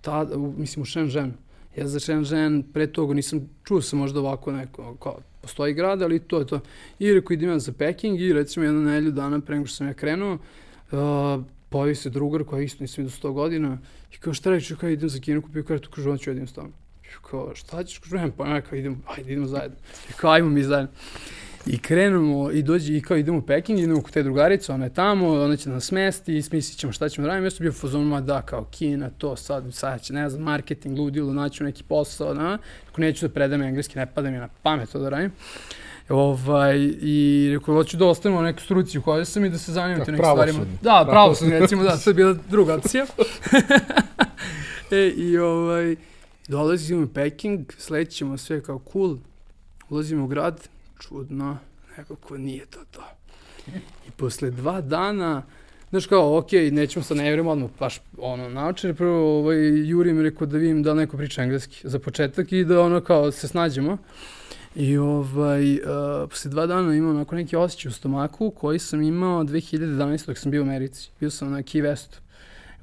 ta, u, mislim u Shenzhen. Ja za Shenzhen pre toga nisam, čuo sam možda ovako neko, kao, postoji grad, ali to je to. I rekao idem ja za Peking i recimo jednu nelju dana pre nego što sam ja krenuo, uh, pojavi se drugar koja isto nisam vidio 100 godina i kao šta reći, kao idem za Kinu, kupio kartu, kažu on ću jedin s tobom. Kao šta ćeš, kažu, pa ne, kao idemo, ajde idemo zajedno. I kao ajmo mi zajedno. I krenemo i dođe i kao idemo u Peking, idemo kod te drugarice, ona je tamo, ona će nas smesti i smislit ćemo šta ćemo da radimo. Ja sam bio fazon, ma da, kao Kina, to sad, sad će, ne znam, marketing, ludilo, naću neki posao, da, ako neću da predam engleski, ne pada mi na pamet to da radim. Ovaj, I rekao, hoću da ostanemo na neku struci u kojoj sam i da se zanimam te nekim stvarima. Da, pravo sam, recimo, da, to je bila druga opcija. e, I ovaj, dolazimo u Peking, slećemo sve kao cool, ulazimo u grad, čudno, nekako nije to to. I posle dva dana, znaš kao, ok, nećemo sad ne vjerujem odmah baš ono naučer, prvo ovaj, Juri mi rekao da vidim da neko priča engleski za početak i da ono kao se snađemo. I ovaj, uh, posle dva dana imao onako neki osjećaj u stomaku koji sam imao 2011. dok sam bio u Americi. Bio sam na Key Westu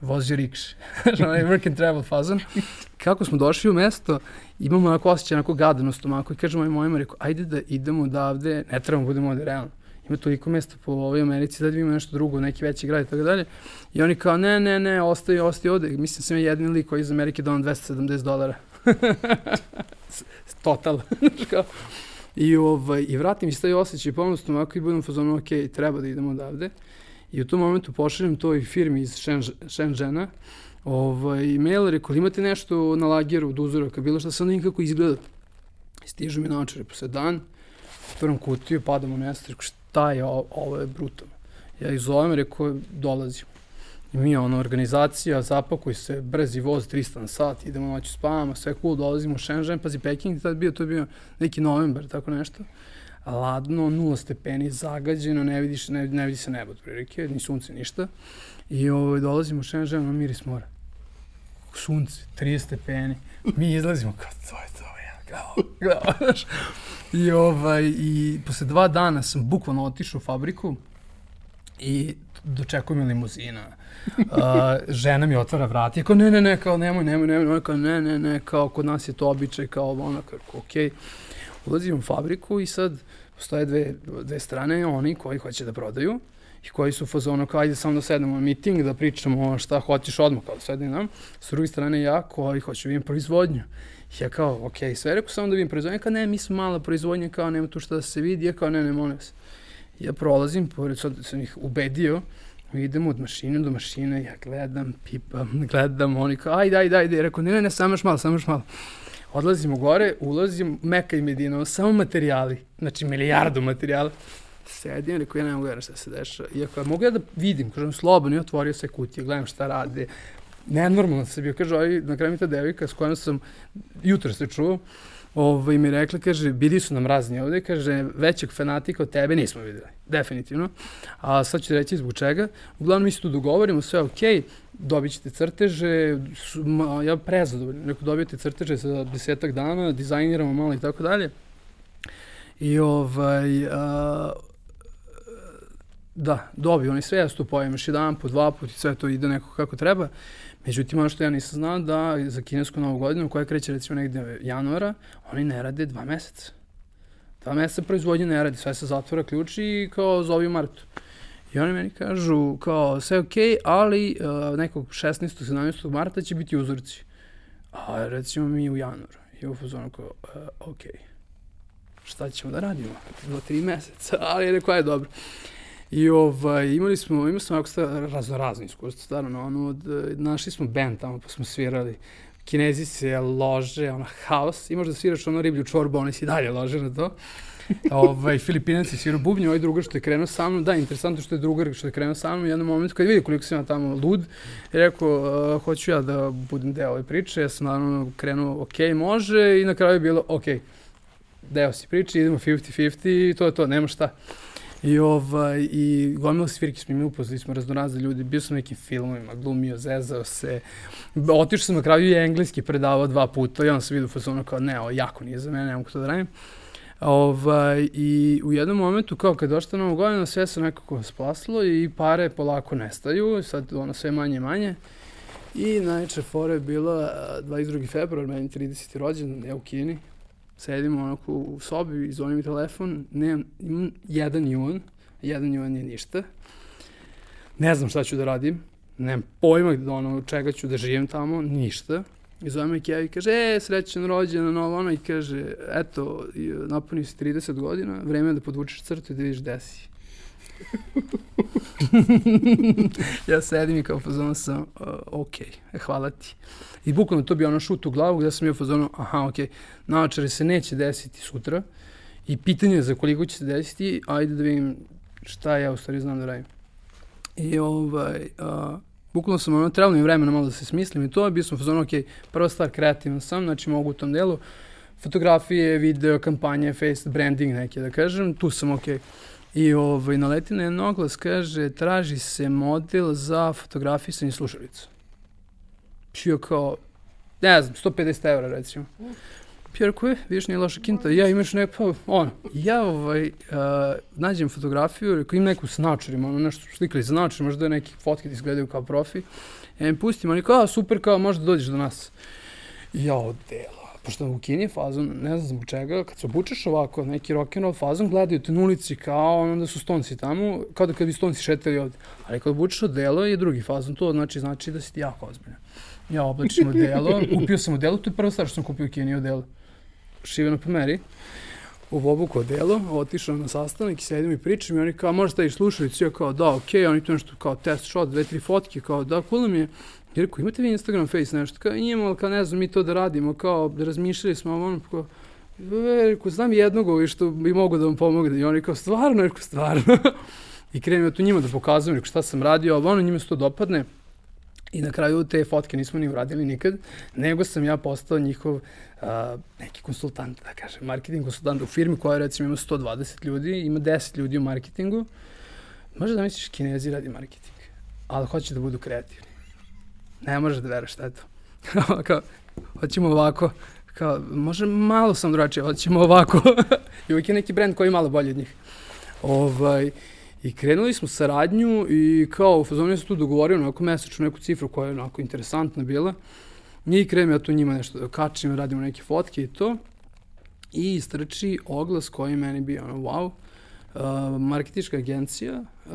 vozio rikše. onaj work and travel fazon. Kako smo došli u mesto, imamo onako osjećaj, onako gadan u i kažemo mojim mojima, rekao, ajde da idemo odavde, ne trebamo, budemo ovde realno. Ima toliko mesta po ovoj Americi, da vidimo nešto drugo, neki veći grad i tako dalje. I oni kao, ne, ne, ne, ostaje, ostaje ovde. Mislim, sam ja jedni lik koji iz Amerike donao 270 dolara. Total. I, ovaj, I vratim se taj osjećaj ponovno stomaku i budem fazonu, ok, treba da idemo odavde. I u tom momentu pošaljem toj firmi iz Shenzhena ovaj, mail, rekao, imate nešto na lageru od uzoraka, bilo što sam da nikako izgleda. Stižu mi naočare posle dan, otvoram kutiju, padam u nesto, rekao, šta je ovo, ovo je brutalno. Ja ih zovem, rekao, dolazim. I mi je ono organizacija, zapakuj se, brzi voz, 300 na sat, idemo noću spavamo, sve cool, dolazimo u Shenzhen, pazi, Peking, tad bio, to je bio neki novembar, tako nešto ladno, nula stepeni, zagađeno, ne, vidiš, ne, ne vidi se nebo, otprilike, ni sunce, ništa. I ovaj, dolazimo u Shenzhen, na miris mora. Sunce, 30 stepeni. Mi izlazimo kao, to je to, ja, kao, kao, znaš. I, ovaj, I posle dva dana sam bukvalno otišao u fabriku i dočekuje mi limuzina. Uh, žena mi otvara vrati, i kao ne, ne, ne, kao nemoj, nemoj, nemoj, nemoj, kao ne, ne, ne, kao kod nas je to običaj, kao ono, kao okej. Okay. Ulazim u fabriku i sad postoje dve, dve strane, oni koji hoće da prodaju i koji su fazonu kao ajde samo da sednemo na miting, da pričamo šta hoćeš odmah, kao da sedem nam. S druge strane ja koji hoću da vidim proizvodnju. Ja kao, ok, sve rekao samo da vidim proizvodnju, kao ne, mi smo mala proizvodnja, kao nema tu šta da se vidi, ja kao ne, ne, molim se. Ja prolazim, pored sad sam ih ubedio, idemo od mašine do mašine, ja gledam, pipam, gledam, oni kao, ajde, ajde, ajde, rekao, ne, ne, ne, samo još malo, samo još malo. Odlazimo gore, ulazim, Meka i Medina, samo materijali, znači milijardu materijala. Sedim, rekao, ja ne mogu šta se dešava. Iako ja mogu ja da vidim, kažem, slobodno, i otvorio sve kutije, gledam šta rade. Nenormalno se bio, kaže, ovaj, na kraju mi ta devika s kojom sam jutro se čuo, ovaj, mi rekla, kaže, bili su nam razni ovde, kaže, većeg fanatika od tebe nismo videli, definitivno. A sad ću reći zbog čega. Uglavnom, mi se tu dogovorimo, sve ok, dobit ćete crteže, su, ma, ja prezadovoljno, neko dobijete crteže za desetak dana, dizajniramo malo i tako dalje. I ovaj, a, da, dobiju oni sve, ja se tu pojem još jedan put, dva put i sve to ide neko kako treba. Međutim, ono što ja nisam znao da za kinesku novu godinu, koja kreće recimo negde januara, oni ne rade dva meseca. Dva meseca proizvodnje ne radi, sve se zatvora ključi i kao zovi u martu. I oni meni kažu kao sve ok, ali uh, nekog 16. 17. marta će biti uzorci. A recimo mi u januaru. I u fazonu kao, uh, ok, šta ćemo da radimo? Dva, tri meseca, ali rekao je dobro. I ovaj, imali smo, imali smo jako razno razno iskustvo, stvarno, ono, od, našli smo band tamo pa smo svirali. Kinezi se lože, ono, haos, i možda sviraš ono riblju čorbu, oni si dalje lože na to. ovaj, Filipinac je svirao bubnje, ovaj drugar što je krenuo sa mnom, da, interesantno što je drugar što je krenuo sa mnom, u jednom momentu kad vidi koliko sam ja tamo lud, je rekao, uh, hoću ja da budem deo ove priče, ja sam naravno krenuo, ok, može, i na kraju je bilo, ok, deo si priče, idemo 50-50 i to je to, nema šta. I, ovaj, i gomila svirke smo mi upoznali, smo raznorazne ljudi, bio sam u nekim filmovima, glumio, zezao se, otišao sam na kraju i engleski predavao dva puta i onda sam vidio fazonu kao, ne, ovo jako nije za mene, ne mogu to da radim. Ovaj, I u jednom momentu, kao kad došla Novo godina, sve se nekako splasilo i pare polako nestaju, sad ono sve manje i manje. I najče fora je bila 22. februar, meni 30. rođen, ja u Kini. Sedimo onako u sobi i zvoni mi telefon, nemam, imam jedan juan, jedan juan je ništa. Ne znam šta ću da radim, nemam pojma da ono, čega ću da živim tamo, ništa. I zove me Keva i kaže, e, srećan rođen, novo ono, i kaže, eto, napuni si 30 godina, vreme je da podvučeš crtu i da vidiš desi. ja sedim i kao fazonu sam, uh, ok, hvala ti. I bukvalno to bi ono šut u glavu gde sam bio fazonu, aha, ok, naočare se neće desiti sutra i pitanje je za koliko će se desiti, ajde da vidim šta ja u stvari znam da radim. I ovaj, uh, bukvalno sam ono, trebalo mi vremena malo da se smislim i to, bio sam fazonu, ok, prva stvar, kreativan sam, znači mogu u tom delu, fotografije, video, kampanje, face branding neke, da kažem, tu sam ok. I ovaj, naleti na jedan oglas, kaže, traži se model za fotografisanje slušalica. Pio kao, ne znam, 150 evra recimo. Pio rekao, je, vidiš, nije loša kinta. Ja imaš ne, pa, ono, ja ovaj, uh, nađem fotografiju, rekao, im neku s naočarima, ono nešto slikali sa naočarima, možda je neki fotke ti izgledaju kao profi. Ja im pustim, oni kao, super, kao, možda dođeš do nas. Ja, odelo pošto u Kini fazon, ne znam zbog čega, kad se obučeš ovako, neki rock'n'roll fazon, gledaju te na ulici kao ono da su stonci tamo, kao da kad bi stonci šetali ovde. Ali kad obučeš odelo je drugi fazon, to znači, znači da si ti jako ozbiljan. Ja oblačim odelo, kupio sam odelo, to je prva stvar što sam kupio u Kini odelo. Šiveno po meri u obuku odelo, otišao na sastanak i sedim i pričam i oni kao, možeš da ih slušalicu, ja kao, da, okej, okay. oni tu nešto kao test shot, dve, tri fotke, kao, da, cool mi je. I rekao, imate vi Instagram, Face nešto? Kao, imamo, ali kao ne znam mi to da radimo, kao, razmišljali smo, ono, kao, e, znam jednog ovi što bi mogo da vam pomogne. I oni kao, stvarno, rekao, stvarno. I krenem ja tu njima da pokazujem, rekao, šta sam radio, ali ono, njima se to dopadne. I na kraju te fotke nismo ni uradili nikad, nego sam ja postao njihov uh, neki konsultant, da kažem, marketing konsultant u firmi koja recimo ima 120 ljudi, ima 10 ljudi u marketingu. Možda da misliš kinezi radi marketing, ali hoće da budu kreativni ne možeš da veruješ šta je to. kao, hoćemo ovako, kao, može malo sam drugačije, hoćemo ovako. I uvijek je neki brend koji je malo bolji od njih. Ovaj, I krenuli smo saradnju i kao u fazonu se tu dogovorio na onako mesečnu neku cifru koja je onako interesantna bila. I krenem ja tu njima nešto da kačim, radimo neke fotke i to. I istrči oglas koji meni bio ono wow. Uh, marketička agencija, uh,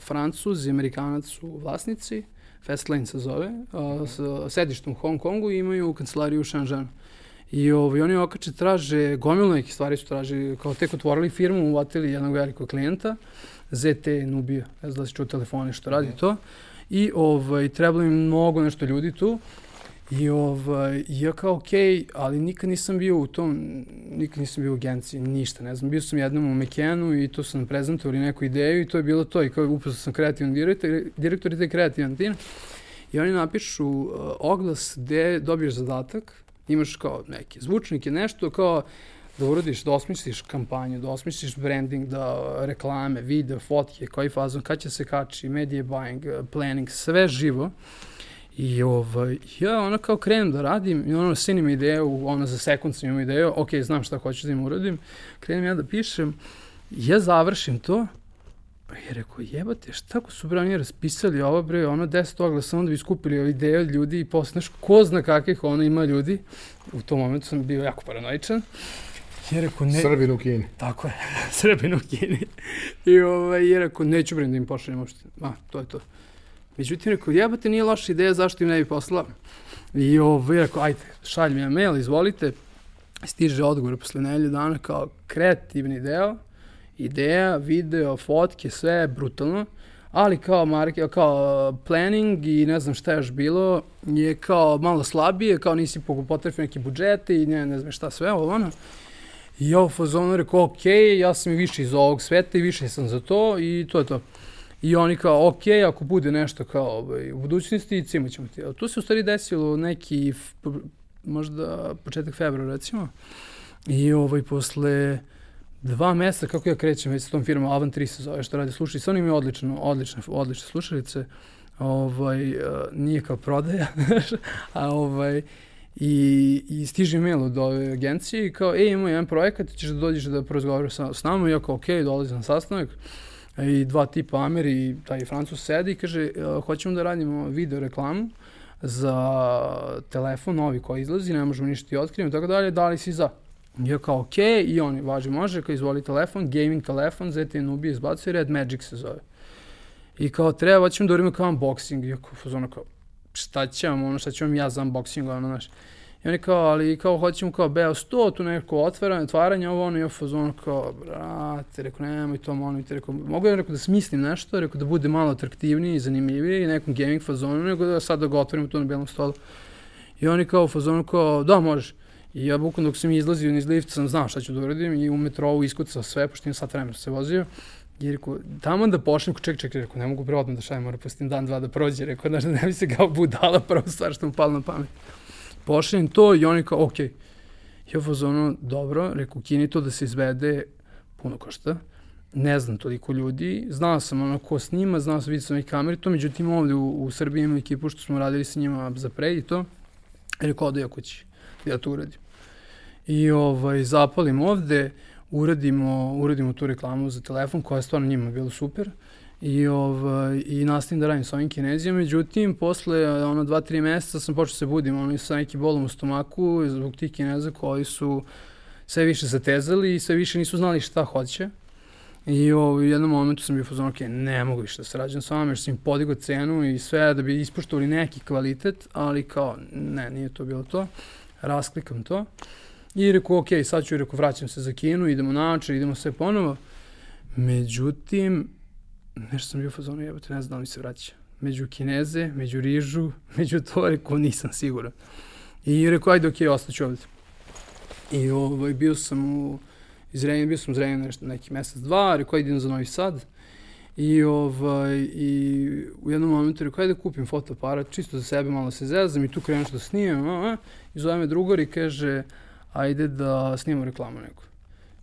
Francuz i Amerikanac su vlasnici Fastlane se zove, a, sa sedištom u Hong Kongu i imaju kancelariju u Shenzhenu. I ovaj, oni okače traže, gomilu neke stvari su traži, kao tek otvorili firmu, uvatili jednog velikog klijenta, ZT Nubija, ne znam da se čuo telefone što radi to, i ovaj, trebalo im mnogo nešto ljudi tu, I ovaj, ja kao, okej, okay, ali nikad nisam bio u tom, nikad nisam bio u agenciji, ništa, ne znam, bio sam jednom u Mekenu i to su nam prezentovali neku ideju i to je bilo to. I kao upoznao sam kreativan direktor, direktor i te kreativan tim. I oni napišu uh, oglas gde dobiješ zadatak, imaš kao neke zvučnike, nešto kao da uradiš, da osmisliš kampanju, da osmisliš branding, da reklame, video, fotke, koji fazon, kad će se kači, media buying, planning, sve živo. I ovaj, ja ono kao krenem da radim i ono sinim ideju, ono za sekund imam ideju, ok, znam šta hoću da im uradim, krenem ja da pišem, ja završim to, pa je rekao, jebate, šta ko su bre oni raspisali ovo bre, ono deset oglasa, onda bi skupili ideje od ljudi i posle, znaš, ko zna kakvih ono ima ljudi, u tom momentu sam bio jako paranoičan, Je rekao, ne... Srbin u Kini. Tako je, Srbin u Kini. I ovaj, je rekao, neću bre da im pošaljem uopšte. A, to je to. Međutim, rekao, jebate, nije loša ideja, zašto im ne bi poslala? I ovaj, rekao, ajde, šalj mi ja mail, izvolite. Stiže odgovor posle nelju dana kao kreativni deo, ideja, video, fotke, sve brutalno, ali kao, marke, kao planning i ne znam šta je još bilo, je kao malo slabije, kao nisi potrefio neki budžete i ne, ne znam šta sve, ovo ono. I ja u fazonu rekao, ok, ja sam i više iz ovog sveta i više sam za to i to je to. I oni kao, ok, ako bude nešto kao ovaj, u budućnosti, cimat ćemo ti. A tu se u stvari desilo neki, možda početak februara recimo. I ovaj, posle dva meseca kako ja krećem već s tom firmom, Avan 3 se zove, što radi slušalice, oni imaju odlično, odlične, odlične slušalice. Ovaj, uh, nije kao prodaja, a ovaj, I, i stiže mail od ove agencije i kao, ej, imamo jedan projekat, ćeš da dođeš da porazgovaraš sa, s nama, i ja kao, okej, dolazim na sastanak. I dva tipa Amer i taj Francus sedi i kaže, uh, hoćemo da radimo video reklamu za telefon novi koji izlazi, ne možemo ništa i otkrijem, tako dalje, da li si za? I ja kao, okej, i oni, važi, može, kao izvoli telefon, gaming telefon, ZT Nubija izbacuje, Red Magic se zove. I kao, treba, hoćemo da uradimo kao unboxing, i ja kao, kao, šta će vam, ono, šta ću vam ja za unboxing, ono, znaš. I oni kao, ali kao hoćemo kao beo 100, tu neko otvaranje, otvaranje, ovo ono, i fazon kao, brate, rekao, nemoj to, molim te, rekao, mogu ja rekao da smislim nešto, rekao da bude malo atraktivniji i zanimljiviji nekom gaming fazonu, nego da sad da ga otvorimo tu na belom stolu. I oni kao u fazonu kao, da, može. I ja bukvalno dok sam izlazio iz lifta sam znao šta ću da uradim i u metrovu iskucao sve, pošto imam sat vremena se vozio. I rekao, tamo da počnem, ček, ček, rekao, ne mogu pre odmah da šajem, mora pustim dan, dva da prođe, rekao, znaš, da ne bi se kao budala, prvo stvar što mu palo na pamet pošaljem to i oni kao, okej. Okay. Ja fazonu, dobro, reku, kini to da se izvede, puno košta. Ne znam toliko ljudi, znao sam ono ko snima, znao sam, vidio sam i kameri, to međutim ovde u, u Srbiji imamo ekipu što smo radili sa njima za pre i to. Rekao, ode ja kući, ja to uradim. I ovaj, zapalim ovde, uradimo, uradimo tu reklamu za telefon koja je stvarno njima bilo super. I, ovaj, i nastavim da radim sa ovim kinezijama, međutim, posle ono, dva, tri meseca sam počeo da se budim ono, sa nekim bolom u stomaku zbog tih kineza koji su sve više zatezali i sve više nisu znali šta hoće. I ovaj, u jednom momentu sam bio fazon, ok, ne mogu više da se rađam sa vama, jer sam im podigao cenu i sve da bi ispoštovali neki kvalitet, ali kao, ne, nije to bilo to. Rasklikam to. I rekao, ok, sad ću, rekao, vraćam se za kinu, idemo na idemo sve ponovo. Međutim, nešto sam bio fazonu, jebate, ne znam da mi se vraća. Među Kineze, među Rižu, među to, rekao, nisam siguran. I rekao, ajde, okay, ostaću ovde. I ovaj, bio sam u, iz bio sam u Renjena nešto, neki mesec, dva, rekao, idem za Novi Sad. I, ovaj, I u jednom momentu rekao, ajde kupim fotoaparat, čisto za sebe malo se zezam i tu krenuš da snimam. A, a, I zove me drugar i kaže, ajde da snimamo reklamu neku.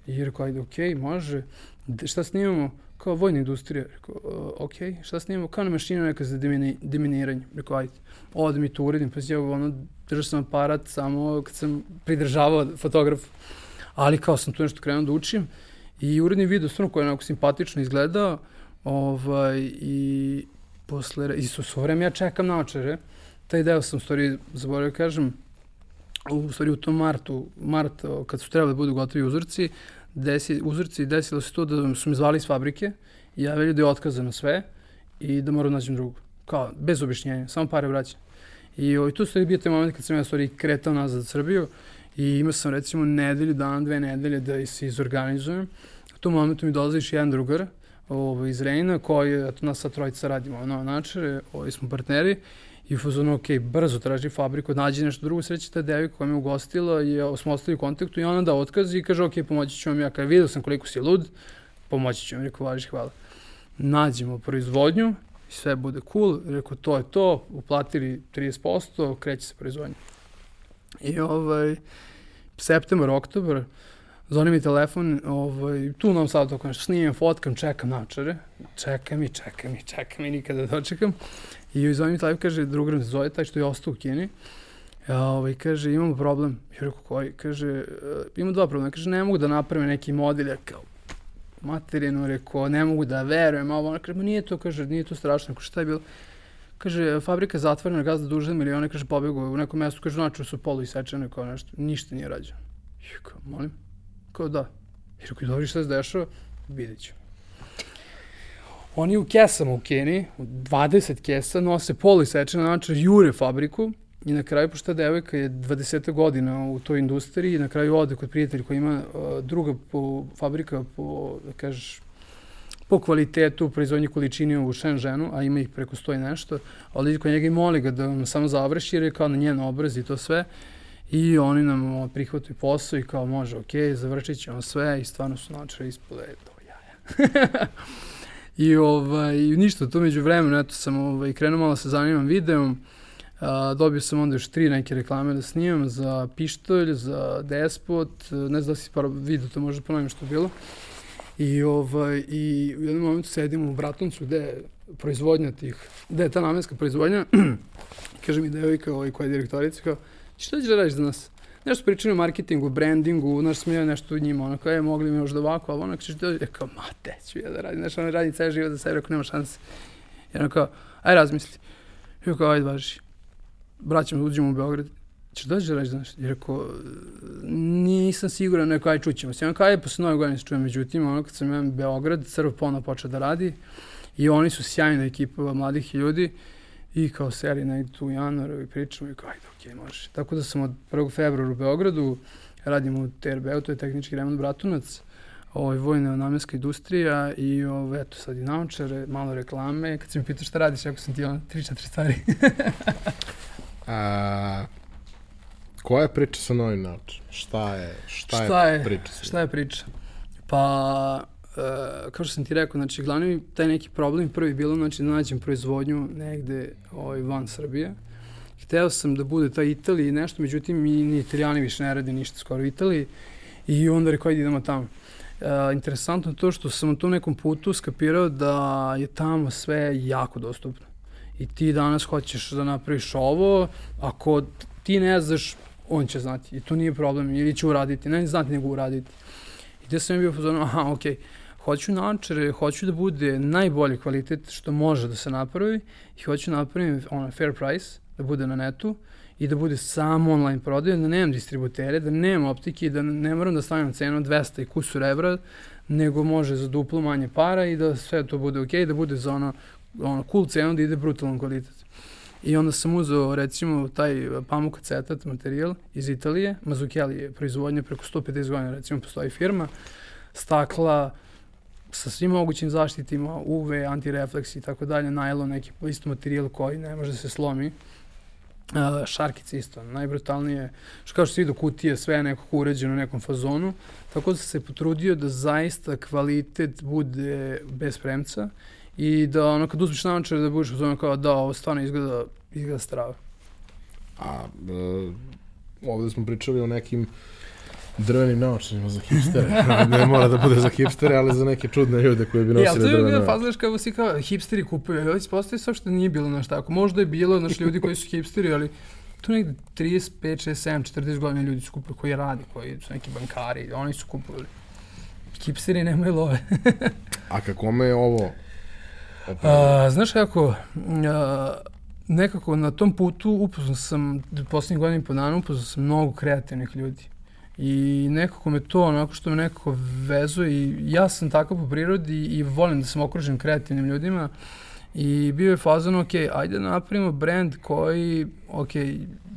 I rekao, ajde, okej, okay, može. De, šta snimamo? kao vojna industrija. Rekao, ok, šta snimamo? Kao na mašinu neka za demini, deminiranje. Rekao, ajde, ovde mi to uredim. Pa ja ono, držao sam aparat samo kad sam pridržavao fotograf. Ali kao sam tu nešto krenuo da učim i uredim video stvarno koji je onako simpatično izgledao. Ovaj, I posle, i su svo vreme ja čekam naočare. Taj deo sam stvari, zaboravio da kažem, u stvari u tom martu, mart, kad su trebali da budu gotovi uzorci, desi, uzorci desilo se to da su mi zvali iz fabrike i javili da je otkazano sve i da moram da nađem drugu. Kao, bez objašnjenja, samo pare vraćam. I ovaj, tu stvari bio taj moment kad sam ja stvari kretao nazad u Srbiju i imao sam recimo nedelju, dan, dve nedelje da se izorganizujem. U tom momentu mi dolaziš jedan drugar ovaj, iz Rejna koji, eto, nas sa trojica radimo, ono, načere, ovaj, smo partneri i u fazonu, ok, brzo traži fabriku, nađi nešto drugo, sreći ta devika koja me ugostila i smo ostali u kontaktu i ona da otkaz i kaže, ok, pomoći ću vam ja, kada vidio sam koliko si lud, pomoći ću vam, rekao, važi, hvala. Nađemo proizvodnju sve bude cool, rekao, to je to, uplatili 30%, kreće se proizvodnja. I ovaj, septembar, oktobar, Zvoni mi telefon, ovaj, tu nam sad tako nešto snimam, fotkam, čekam načare, čekam i čekam i čekam i nikada dočekam. I zove mi telefon, kaže, drugar me zove, taj što je ostao u Kini. Ja, ovaj, kaže, imamo problem. Ja rekao, koji? Kaže, e, imamo dva problema. Kaže, ne mogu da napravim neki model. Ja kao, materinu, rekao, ne mogu da verujem. A ona kaže, ma nije to, kaže, nije to strašno. Kaže, šta je bilo? Kaže, fabrika zatvorena, gazda duže milione, kaže, pobegao u nekom mestu, kaže, znači su polu isečene, kao nešto, ništa nije rađeno. Ja kao, molim? Kao da. I rekao, dobro, šta se dešava? Vidjet ću. Oni u kesama u Keniji, u 20 kesa, nose poli sečene način, jure fabriku i na kraju, pošto ta devojka je 20 godina u toj industriji, na kraju ode kod prijatelja koji ima uh, druga po, fabrika po, da kažeš, po kvalitetu proizvodnje količine u Shenzhenu, a ima ih preko stoji nešto, ali kod njega i moli ga da vam samo završi jer je kao na njen obraz i to sve. I oni nam prihvataju posao i kao može, ok, završit ćemo sve i stvarno su načeli ispode to jaja. I ovaj, ništa, to među vremenu, eto sam ovaj, krenuo malo se zanimam videom, a, dobio sam onda još tri neke reklame da snimam za pištolj, za despot, ne znam da si par video, to možda ponovim što je bilo. I, ovaj, I u jednom momentu sedim u Bratuncu gde je proizvodnja tih, gde je ta namenska proizvodnja, kaže mi devojka ovaj, koja je direktorica, kao, šta ćeš da radiš za nas? Nešto pričaju o marketingu, brandingu, znaš, smije nešto u njima, ono kao je, mogli mi možda ovako, ali ono ćeš da, je kao, mate, ću ja da radim, znaš, ono radi ceo život za sebe, ako nema šanse. I ono kao, aj razmisli. I ono kao, ajde, važi. braćom da uđemo u Beograd, ćeš doći da reći, znaš, i rekao, nisam siguran, neko, aj čućemo se. Ono aj posle nove godine se čujem, međutim, ono kad sam imam Beograd, Crv ponovno počeo da radi i oni su sjajna ekipa mladih ljudi i kao serija negdje tu u januaru i pričamo i kao, ajde, okej, okay, može. Tako da sam od 1. februara u Beogradu, radim u TRB-u, to je tehnički remont Bratunac, ovaj, vojna namenska industrija i ovaj, eto sad i naučare, malo reklame. Kad se mi pitaš šta radiš, ako sam ti ono, tri, četiri stvari. A, koja je priča sa novim naučarem? Šta je, šta, šta je, je priča? Sa šta je priča? Pa, uh, kao što sam ti rekao, znači, glavni taj neki problem prvi bilo, znači, da nađem proizvodnju negde ovaj, van Srbije. Hteo sam da bude ta Italija i nešto, međutim, i ni italijani više ne rade ništa skoro u Italiji. I onda rekao, ajde idemo tamo. Uh, interesantno to što sam u tom nekom putu skapirao da je tamo sve jako dostupno. I ti danas hoćeš da napraviš ovo, ako ti ne znaš, on će znati. I to nije problem, ili će uraditi, ne znati nego uraditi. Gde sam bio pozorno, aha, okej, okay, hoću naočare, hoću da bude najbolji kvalitet što može da se napravi i hoću da napravim ono, fair price, da bude na netu i da bude samo online prodaj, da nemam distributere, da nemam optike da ne moram da stavim cenu 200 i kusur evra, nego može za duplo manje para i da sve to bude ok, da bude za ono, ono cool cenu da ide brutalan kvalitet. I onda sam uzeo recimo taj pamuk acetat materijal iz Italije, Mazukeli je proizvodnja preko 150 godina, recimo postoji firma, stakla sa svim mogućim zaštitima, UV, antirefleks i tako dalje, najlon, neki isto materijal koji ne može da se slomi. Uh, šarkice isto, najbrutalnije, što kao što se vidio kutije, sve je nekako uređeno u nekom fazonu, tako da se potrudio da zaista kvalitet bude bez premca i da ono kad uzmeš naočar da budeš ono kao da ovo stvarno izgleda, izgleda strava. A uh, ovde smo pričali o nekim drvenim naočarima za hipstere. ne mora da bude za hipstere, ali za neke čudne ljude koji bi nosili drvene naočare. Ja, to je bila faza, kao si kao hipsteri kupuju, ali ispostaje sve što nije bilo naš tako. Možda je bilo naš ljudi koji su hipsteri, ali tu negde 35, 6, 7, 40 godina ljudi su kupili koji radi, koji su neki bankari, oni su kupovali. Hipsteri nemaju love. A kako me je ovo A, znaš kako, a, nekako na tom putu upoznao sam, poslednjih godina i po dana upoznao sam mnogo kreativnih ljudi. I nekako me to onako što me nekako vezuje i ja sam takav po prirodi i volim da sam okružen kreativnim ljudima i bio je fazon, ok, ajde da napravimo brand koji, ok,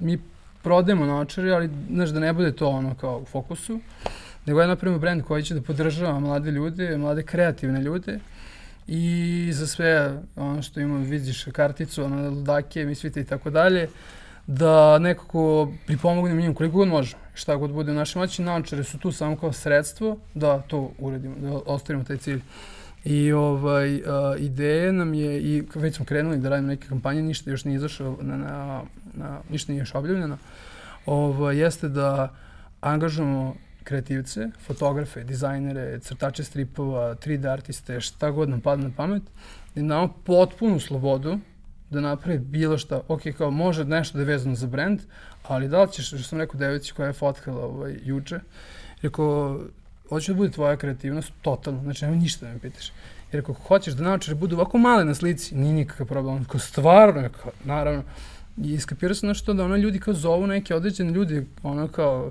mi prodajemo naočare, ali znaš da ne bude to ono kao u fokusu, nego ajde da napravimo brand koji će da podržava mlade ljude, mlade kreativne ljude i za sve ono što imamo, vidiš karticu, ono, ludake, misvite i tako dalje, da nekako pripomognemo njim koliko god možemo, šta god bude u našoj moći, naočare su tu samo kao sredstvo da to uredimo, da ostavimo taj cilj. I ovaj, a, ideja nam je, i već smo krenuli da radimo neke kampanje, ništa još nije izašao, na, na, na, ništa nije još objavljeno, ovaj, jeste da angažujemo kreativce, fotografe, dizajnere, crtače stripova, 3D artiste, šta god nam pada na pamet, da im potpunu slobodu da napravi bilo šta. Ok, kao može nešto da je vezano za brand, ali da li ćeš, što sam rekao devici koja je fotkala ovaj, juče, rekao, hoće da bude tvoja kreativnost totalno, znači nema ništa da me pitaš. Jer ako hoćeš da da budu ovako male na slici, nije nikakav problem. Kao stvarno, kao, naravno. I iskapirao sam nešto da ono ljudi kao zovu neke određene ljudi, ono kao,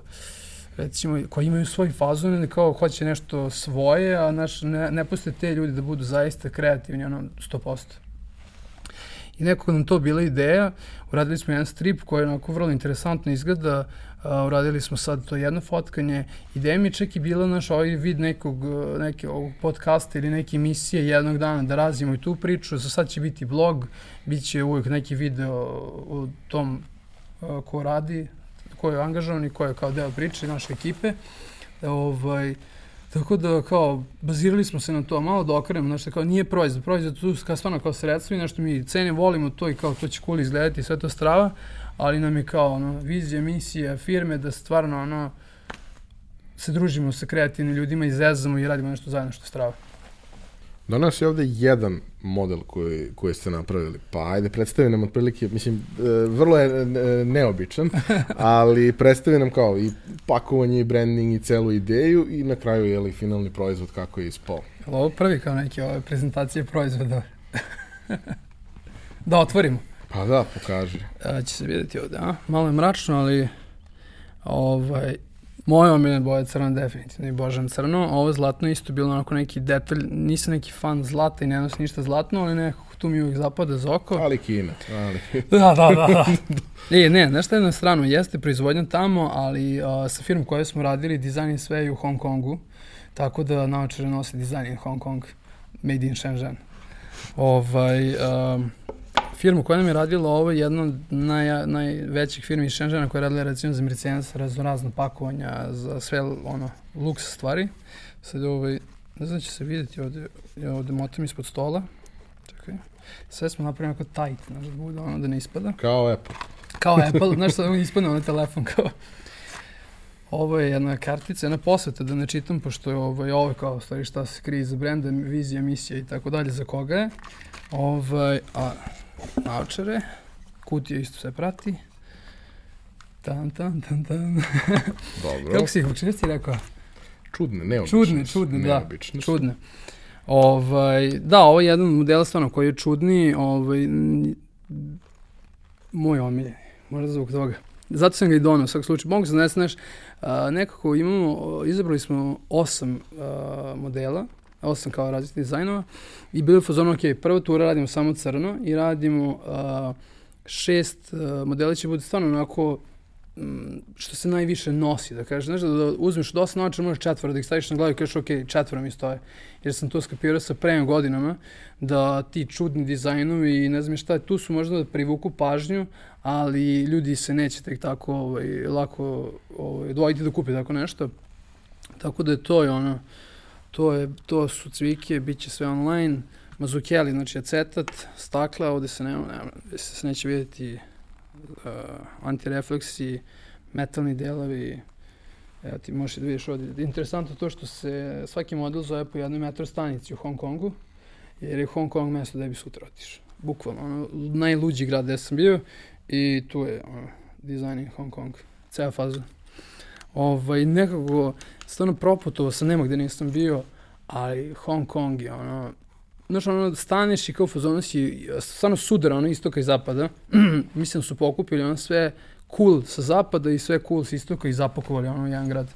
recimo, koji imaju svoj fazon kao hoće nešto svoje, a naš, ne, ne puste te ljudi da budu zaista kreativni, ono, 100%. I nekako nam to bila ideja, uradili smo jedan strip koji je onako vrlo interesantno izgleda, uh, uradili smo sad to jedno fotkanje, ideja mi je čak i bila naš ovaj vid nekog, neke ovog podcasta ili neke emisije jednog dana da razimo i tu priču, za sad će biti blog, bit će uvijek neki video o tom uh, ko radi, ko je angažovan i ko je kao deo priče naše ekipe. Ovaj, Tako da, kao, bazirali smo se na to, malo da okrenemo, znači, kao, nije proizvod, proizvod tu kao stvarno kao sredstvo i nešto mi cene, volimo to i kao, to će cool izgledati, sve to strava, ali nam je kao, ono, vizija, misija firme da stvarno, ono, se družimo sa kreativnim ljudima i zezamo i radimo nešto zajedno što strava. Danas je ovde jedan model koji, koji ste napravili. Pa ajde, predstavi nam otprilike, mislim, e, vrlo je e, neobičan, ali predstavi nam kao i pakovanje i branding i celu ideju i na kraju je li finalni proizvod kako je ispao. Ovo prvi kao neki ove prezentacije proizvoda. da otvorimo. Pa da, pokaži. A, će se vidjeti ovde, a? Malo je mračno, ali ovaj, moja omiljena boja je crna definitivno i božan crno. Ovo zlatno isto bilo onako neki detalj, nisam neki fan zlata i ne nosim ništa zlatno, ali nekako tu mi uvijek zapada za oko. Ali Kina, ali... Da, da, da. da. E, ne, nešto jedno strano, jeste proizvodnja tamo, ali a, sa firmom koju smo radili, dizajn je sve u Hong Kongu, tako da naočare nose dizajn in Hong Kong, made in Shenzhen. Ovaj, um, firma koja nam je radila ovo je jedna od naj, najvećih firmi iz Shenzhena koja je radila recimo za Mercedes razno razno pakovanja za sve ono luks stvari. Sad ovaj, ne znam da će se vidjeti ovde, ja ovde motam ispod stola. Čekaj. Sve smo napravili onako tight, znaš, da bude ono da ne ispada. Kao Apple. Kao Apple, znaš, sad ispadne ono telefon kao... Ovo je jedna kartica, jedna posveta da ne čitam, pošto je ovo, ovo je kao stvari šta se krije za brenda, vizija, misija i tako dalje, za koga je. Ovaj, a naočare, kutija isto sve prati. Tan, tan, tan, tan. Dobro. Kako si ih, kako si rekao? Čudne, neobične. Čudne, čudne, da. Neobične. Čudne. Ovaj, da, ovo je jedan model stvarno koji je čudni, ovaj, moj omiljeni, možda zbog toga. Zato sam ga i donao, u svakom slučaju. Mogu se ne znaš, nekako imamo, izabrali smo osam a, modela, osam kao različitih dizajnova i bilo je u fazonu, ok, prva tura radimo samo crno i radimo a, šest a, modela će bude stvarno onako mm, što se najviše nosi, da kažeš, znaš, da, da uzmeš dosta naočara, možeš četvora da ih staviš na glavu i kažeš, ok, četvora mi stoje. Jer sam to skapirao sa prvim godinama, da ti čudni dizajnovi i ne znam šta, tu su možda da privuku pažnju, ali ljudi se neće tek tako ovaj, lako ovaj, odvojiti da kupe tako nešto. Tako da je to je ono, to, je, to su cvike, bit će sve online, mazukeli, znači acetat, stakla, ovde se, nema, ovde se neće vidjeti uh, antirefleksi, metalni delovi, evo ti možeš da vidiš ovde. Interesantno to što se svaki model zove po jednoj metro stanici u Hong Kongu, jer je Hong Kong mesto da bi sutra otišao. Bukvalno, ono, najluđi grad gde sam bio i tu je ono, dizajn Hong Kong, ceo faza. Ovaj, nekako, stvarno proputovao sam, nema gde nisam bio, ali Hong Kong je ono, znaš, ono, staneš i kao fazonu si, stvarno sudara, ono, istoka i zapada. Mislim da su pokupili ono sve cool sa zapada i sve cool sa istoka i zapakovali ono jedan grad.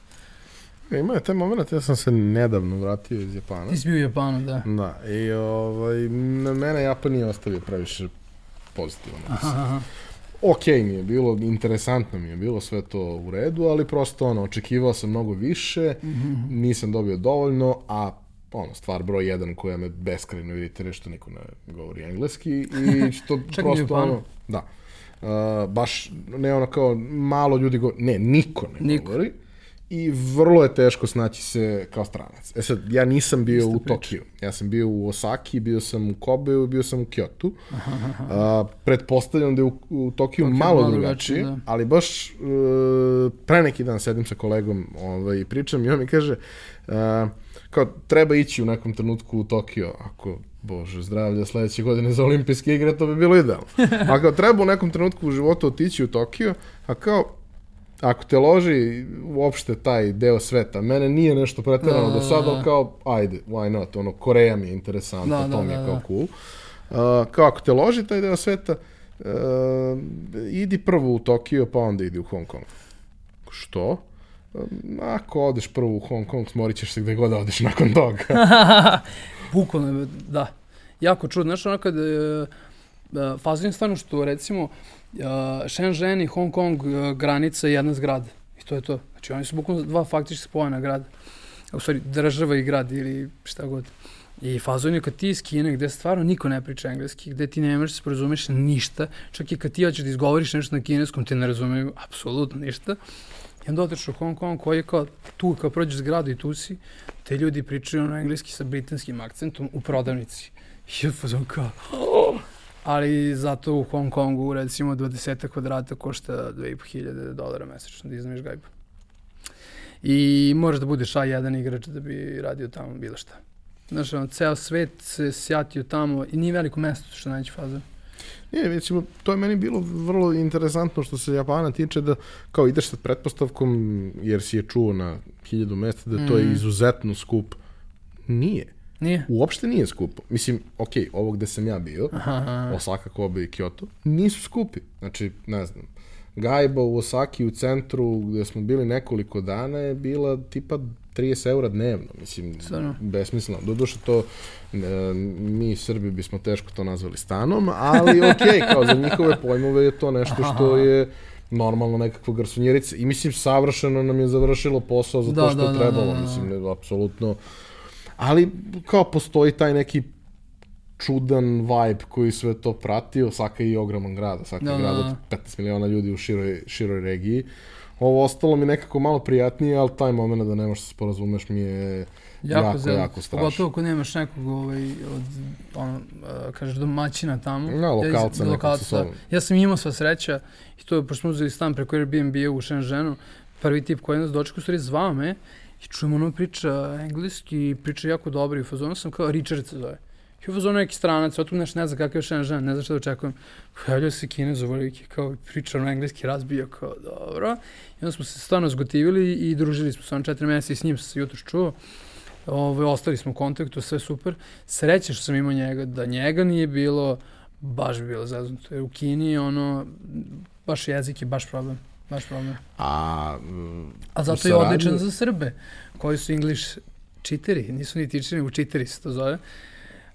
E, Ima je taj moment, ja sam se nedavno vratio iz Japana. Ti si bio u Japanu, da. Da, i ovaj, na mene Japan nije ostavio previše pozitivan utisak. Aha, aha. Ok mi je bilo, interesantno mi je bilo sve to u redu, ali prosto ono, očekivao sam mnogo više, Mhm. nisam dobio dovoljno, a ono, stvar broj jedan koja me beskrajno iritira je što niko ne govori engleski i što prosto ono, da. Uh, baš ne ono kao malo ljudi govori, ne, niko ne Niko. govori i vrlo je teško snaći se kao stranac. E sad, ja nisam bio Ista u priča. Tokiju. Ja sam bio u Osaki, bio sam u Kobeu bio sam u Kyotu. Uh, pretpostavljam da je u, u Tokiju Tokio malo, malo drugačije, drugačije, da. ali baš uh, pre neki dan sedim sa kolegom ovaj, i pričam i on mi kaže uh, kao treba ići u nekom trenutku u Tokio, ako Bože zdravlja sledeće godine za olimpijske igre, to bi bilo idealno. A kao treba u nekom trenutku u životu otići u Tokio, a kao ako te loži uopšte taj deo sveta, mene nije nešto preterano Da, do da, sada, da. kao, ajde, why not, ono, Koreja mi je interesantna, Da, to da, mi je da, kao da. cool. Uh, kao ako te loži taj deo sveta, uh, idi prvo u Tokio, pa onda idi u Hong Kong. Što? Um, ako odeš prvo u Hong Kong, smorit ćeš se gde god da odeš nakon toga. Bukvalno, da. Jako čudno. Znaš, ono kad e, e, fazim stvarno što, recimo, e, Shenzhen i Hong Kong e, granica je jedna zgrada. I to je to. Znači, oni su bukvalno dva faktički spojena grada. U stvari, država i grad ili šta god. I fazon je kad ti iz Kine, gde stvarno niko ne priča engleski, gde ti ne možeš da se porazumeš ništa, čak i kad ti hoćeš da izgovoriš nešto na kineskom, te ne razumeju apsolutno ništa. I onda odeš u Hong Kong koji je kao tu, kao prođeš zgradu i tu si, te ljudi pričaju ono engleski sa britanskim akcentom u prodavnici. I ja fazon kao, ali zato u Hong Kongu recimo 20 kvadrata košta 2500 dolara mesečno da iznajmiš gajbu. I moraš da budeš A1 igrač da bi radio tamo bilo šta. Znaš, ono, ceo svet se sjatio tamo i nije veliko mesto što je najveća faza. Nije, recimo, to je meni bilo vrlo interesantno što se Japana tiče da kao ideš sa pretpostavkom jer si je čuo na hiljadu mesta da to je Mhm. izuzetno skup. Nije. Nije? Uopšte nije skupo. Mislim, ok, ovo gde sam ja bio, Aha. Osaka, Kobe i Kyoto, nisu skupi. Znači, ne znam, gajba u Osaki u centru gde smo bili nekoliko dana je bila tipa 30 eura dnevno, mislim, Stvarno? besmisleno. Doduše to, e, mi Srbi bismo teško to nazvali stanom, ali ok, kao za njihove pojmove je to nešto što je normalno nekakva garsunjerica i mislim savršeno nam je završilo posao za to Da, što da, je da, trebalo, da, da. mislim, ne, apsolutno ali kao postoji taj neki čudan vibe koji sve to prati, Osaka je i ogroman grad, Osaka Da, je da, grad da. od 15 miliona ljudi u široj, široj regiji. Ovo ostalo mi nekako malo prijatnije, ali taj moment da ne možeš da se sporazumeš mi je jako, jako, zelo. jako strašno. Pogotovo ako nemaš nekog, ovaj, od, ono, kažeš, domaćina tamo. Da, lokalca Ja lokalca, sa sobom. Ja sam imao sva sreća i to je, pošto smo uzeli stan preko Airbnb-a u Shenzhenu, prvi tip koji je nas dočekao, u stvari zvao me i čujemo ono priča engleski, priča jako dobro i u fazonu sam kao Richard se zove. I u fazonu neki stranac, otom nešto ne zna kakav je Shenzhen, ne zna šta da očekujem. Pojavljaju se kinez u veliki, kao priča ono engleski, razbio kao dobro. I onda smo se stvarno zgotivili i družili smo se on četiri mjeseca i s njim sam se jutro čuo. Ove, ostali smo u kontaktu, sve super. Sreće što sam imao njega, da njega nije bilo, baš bi bilo zeznuto. Jer u Kini ono, baš jezik je baš problem. Baš problem. A, mm, A zato je saradnji- odličan za Srbe, koji su English čiteri, nisu ni tičeri, nego čiteri se to zove.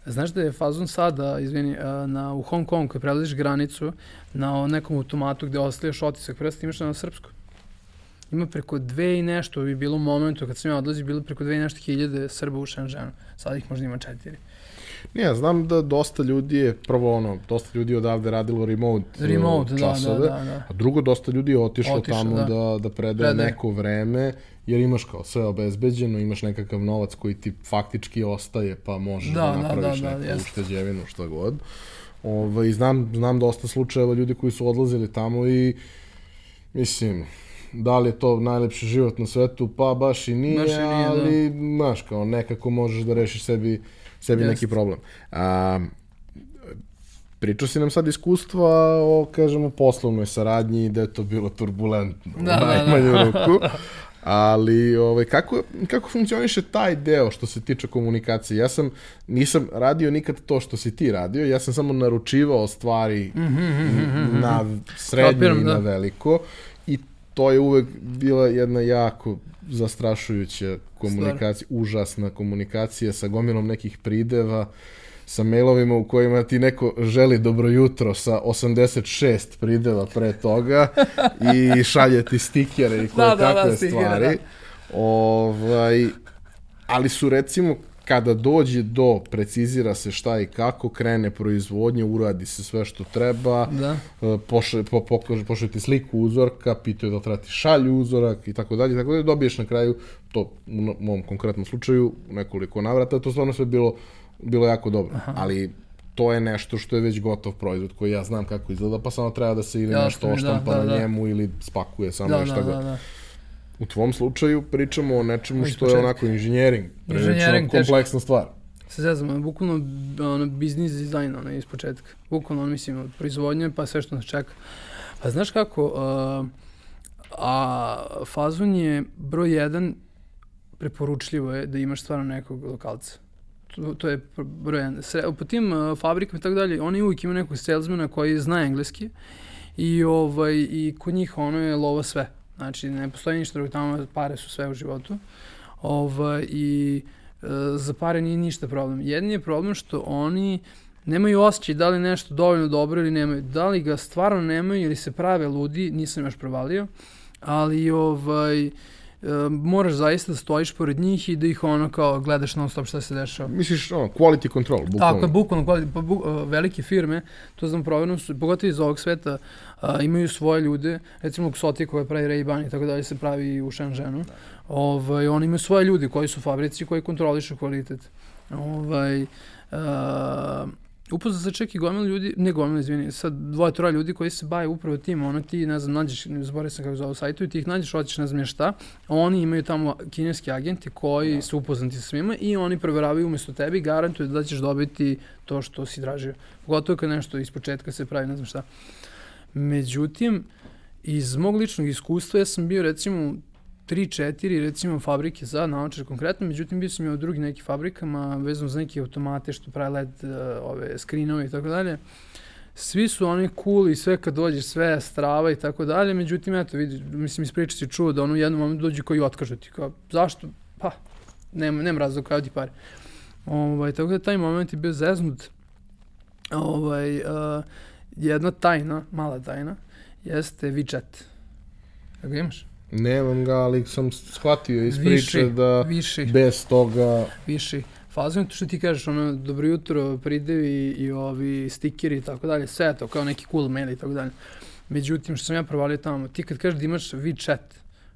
Znaš da je fazon sada, izvini, na, u Hong Kong, kad prelaziš granicu, na nekom automatu gde ostavljaš otisak prsta, imaš na srpsku. Ima preko dve i nešto, bi bilo u momentu kad sam ja odlazio, bilo preko dve i nešto hiljade Srba u Shenzhenu. Sada ih možda ima četiri. Ne, ja znam da dosta ljudi je, prvo ono, dosta ljudi odavde radilo remote, Remote, uh, da, da, časove, da, da. a drugo dosta ljudi je otišlo, Otišlo, tamo da. da, da predaje, Predaje. neko vreme, jer imaš kao sve obezbeđeno, imaš nekakav novac koji ti faktički ostaje, pa možeš da, Da, da da, napraviš da, da, neku jeste. ušteđevinu, šta god. Ove, znam, znam dosta slučajeva ljudi koji su odlazili tamo i mislim, da li je to najlepši život na svetu, pa baš i nije, Baš i nije, da. ali, znaš, kao nekako možeš da rešiš sebi, sebi neki Jeste. problem. A, pričao si nam sad iskustva o, kažemo, poslovnoj saradnji, da je to bilo turbulentno, Da, da, u da. najmanju ruku. Ali ovaj, kako, kako funkcioniše taj deo što se tiče komunikacije? Ja sam, nisam radio nikad to što si ti radio, ja sam samo naručivao stvari na srednje Kapiram, i na da. veliko i to je uvek bila jedna jako zastrašujuća komunikacija, užasna komunikacija sa gomilom nekih prideva, sa mailovima u kojima ti neko želi dobro jutro sa 86 prideva pre toga i šalje ti stikere i koje Da, da, da, stikere, stvari. da. Ovaj, ali su recimo kada dođe do precizira se šta i kako, krene proizvodnje, uradi se sve što treba, Da. e, pošle, po, pokaže, pošle ti sliku uzorka, pitaju da li treba ti šalju uzorak i tako dalje, tako dalje, dobiješ na kraju, to u mom konkretnom slučaju, nekoliko navrata, to stvarno sve bilo, bilo jako dobro, Aha. ali to je nešto što je već gotov proizvod koji ja znam kako izgleda, pa samo treba da se ili Jasno nešto da, oštampa da, na da. njemu ili spakuje samo Da, šta da, god. da, da. U tvom slučaju pričamo o nečemu što je onako inženjering, prilično kompleksna stvar. Se zezamo, bukvalno ono, biznis dizajn, ono, iz početka. Bukvalno, ono, mislim, od proizvodnje pa sve što nas čeka. Pa znaš kako, uh, a fazon je broj jedan, preporučljivo je da imaš stvarno nekog lokalca. To, to je broj jedan. Sre, po tim uh, fabrikama i tako dalje, oni uvijek imaju nekog salesmana koji zna engleski i, ovaj, i kod njih ono je lova sve. Znači, ne postoji ništa drugo, tamo pare su sve u životu. Ovaj, I e, za pare nije ništa problem. Jedni je problem što oni nemaju osjećaj da li nešto dovoljno dobro ili nemaju. Da li ga stvarno nemaju ili se prave ludi, nisam još provalio, ali ovaj, moraš zaista da stojiš pored njih i da ih ono kao gledaš non stop šta se dešava. Misliš, ono, quality control, bukvalno. Tako bukvalno, kvali- pa, bu, uh, velike firme, to znam provjerno su, pogotovo iz ovog sveta, a, imaju svoje ljude, recimo Luxottica koja pravi Ray-Ban i tako dalje se pravi u Shenzhenu. Ovaj, oni imaju svoje ljude koji su u fabrici koji kontrolišu kvalitet. Ovaj, a, Upoznao se čak i gomila ljudi, ne gomila, izvini, sad dvoje, troje ljudi koji se bave upravo tim, ono ti, ne znam, nađeš, ne zaboravim sam kako zove sajtu, i ti ih nađeš, hoćeš ne znam šta, oni imaju tamo kineski agenti koji su upoznati sa svima i oni proveravaju umesto tebi i garantuju da ćeš dobiti to što si tražio. Pogotovo kad nešto iz početka se pravi, ne znam šta. Međutim, iz mog ličnog iskustva ja sam bio recimo tri, četiri, recimo, fabrike za naočar konkretno, međutim, bio sam i u drugim nekim fabrikama, vezano za neke automate što pravi LED, uh, ove, skrinove i tako dalje. Svi su oni cool i sve kad dođeš, sve strava i tako dalje, međutim, eto, vidi, mislim, iz priče si čuo da ono u jednom momentu dođe koji otkažu ti, kao, zašto? Pa, nema, nema razloga kao ti pare. Ovaj, tako da taj moment je bio zeznut. Ovaj, uh, jedna tajna, mala tajna, jeste WeChat. Kako imaš? Nemam ga, ali sam shvatio iz priče Viši, da viši. bez toga... Viši. Fazon to što ti kažeš, ono, dobro jutro, pridevi i ovi stikeri i tako dalje, sve to, kao neki cool mail i tako dalje. Međutim, što sam ja provalio tamo, ti kad kažeš da imaš WeChat,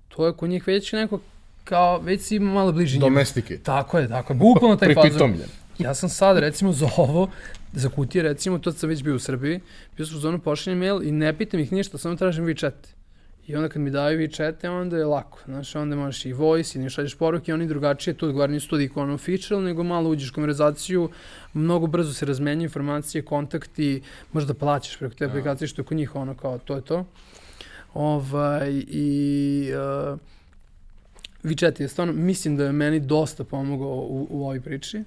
to je kod njih već neko, kao, već si malo bliži njima. Domestike. Tako je, tako je, bukvalno taj fazon. Pripitomljen. Ja sam sad, recimo, za ovo, za kutije, recimo, to sam već bio u Srbiji, bio sam u zonu pošaljem mail i ne pitam ih ništa, samo tražim WeChat. I onda kad mi daju WeChat, onda je lako. Znaš, onda možeš i voice, i ne šalješ poruke, oni drugačije, tu odgovara nisu to ono official, nego malo uđeš u konverzaciju, mnogo brzo se razmenju informacije, kontakti, možda plaćaš preko te aplikacije, što je kod njih ono kao, to je to. Ovaj, i uh, WeChat je stvarno, mislim da je meni dosta pomogao u, u ovoj priči.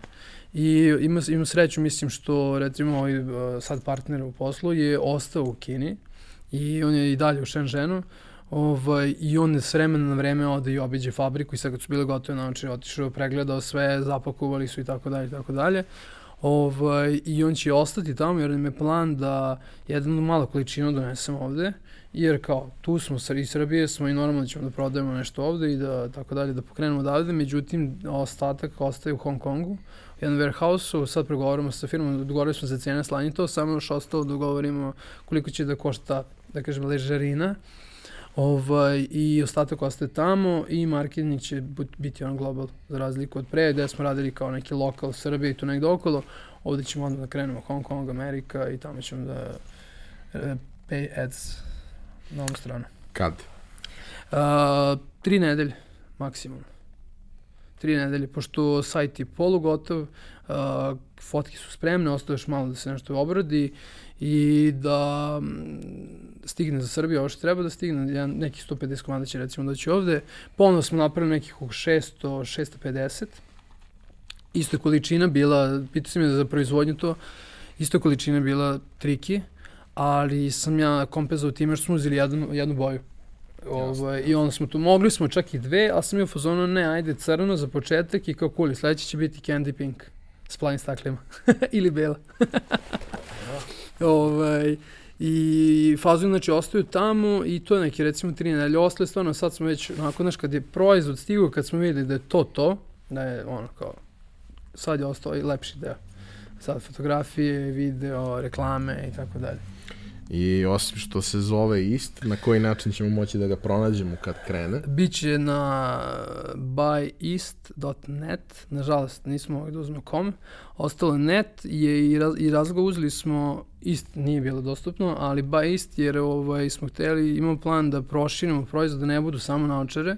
I ima, ima sreću, mislim, što recimo ovaj sad partner u poslu je ostao u Kini i on je i dalje u Shenzhenu. Ovaj, I on s vremena na vreme ode i obiđe fabriku i sad kad su bile gotove, znači otišao, pregledao sve, zapakovali su i tako dalje i tako dalje. Ovaj, I on će ostati tamo jer nam je plan da jednu malu količinu donesemo ovde, jer kao tu smo iz Srbije, smo i normalno da ćemo da prodajemo nešto ovde i da tako dalje, da pokrenemo odavde, međutim ostatak ostaje u Hong Kongu, u jednom warehouse-u, sad pregovaramo sa firmom, dogovorili smo za cijene slanje to, samo još ostalo da dogovorimo koliko će da košta, da kažem, ležarina, Ovaj, I ostatak ostaje tamo i marketing će biti on global za razliku od pre, gde smo radili kao neki lokal Srbije i tu negde okolo. Ovde ćemo onda da krenemo Hong Kong, Amerika i tamo ćemo da uh, pay ads na ovom stranu. Kad? Uh, tri nedelje, maksimum. Tri nedelje, pošto sajt je polugotov, uh, fotke su spremne, ostaje još malo da se nešto obradi i da stigne za Srbiju ovo što treba da stigne, jedan, nekih 150 komada će recimo doći ovde. Ponovno smo napravili nekih 600, 650. Isto je količina bila, pitao sam je za proizvodnju to, isto je količina bila triki, ali sam ja kompenzao time što smo uzeli jednu, jednu boju. Ovaj, I onda smo tu, mogli smo čak i dve, ali sam je u fazonu, ne, ajde crno za početak i kao kuli, sledeće će biti candy pink s plavim staklima. Ili bela. ovaj, I fazon, znači, ostaju tamo i to je neki, recimo, tri nedelje. Ostale stvarno, sad smo već, onako, znaš, kad je proizvod stigao, kad smo videli da je to to, da je, ono, kao, sad je ostao i lepši deo. Sad fotografije, video, reklame i tako dalje. I osim što se zove ist, na koji način ćemo moći da ga pronađemo kad krene? Biće na buyist.net, nažalost nismo mogli da uzmemo com, ostalo net je i, raz, i razlog uzeli smo, ist nije bilo dostupno, ali buyist jer ovaj, smo hteli, imamo plan da proširimo proizvod, da ne budu samo naočare,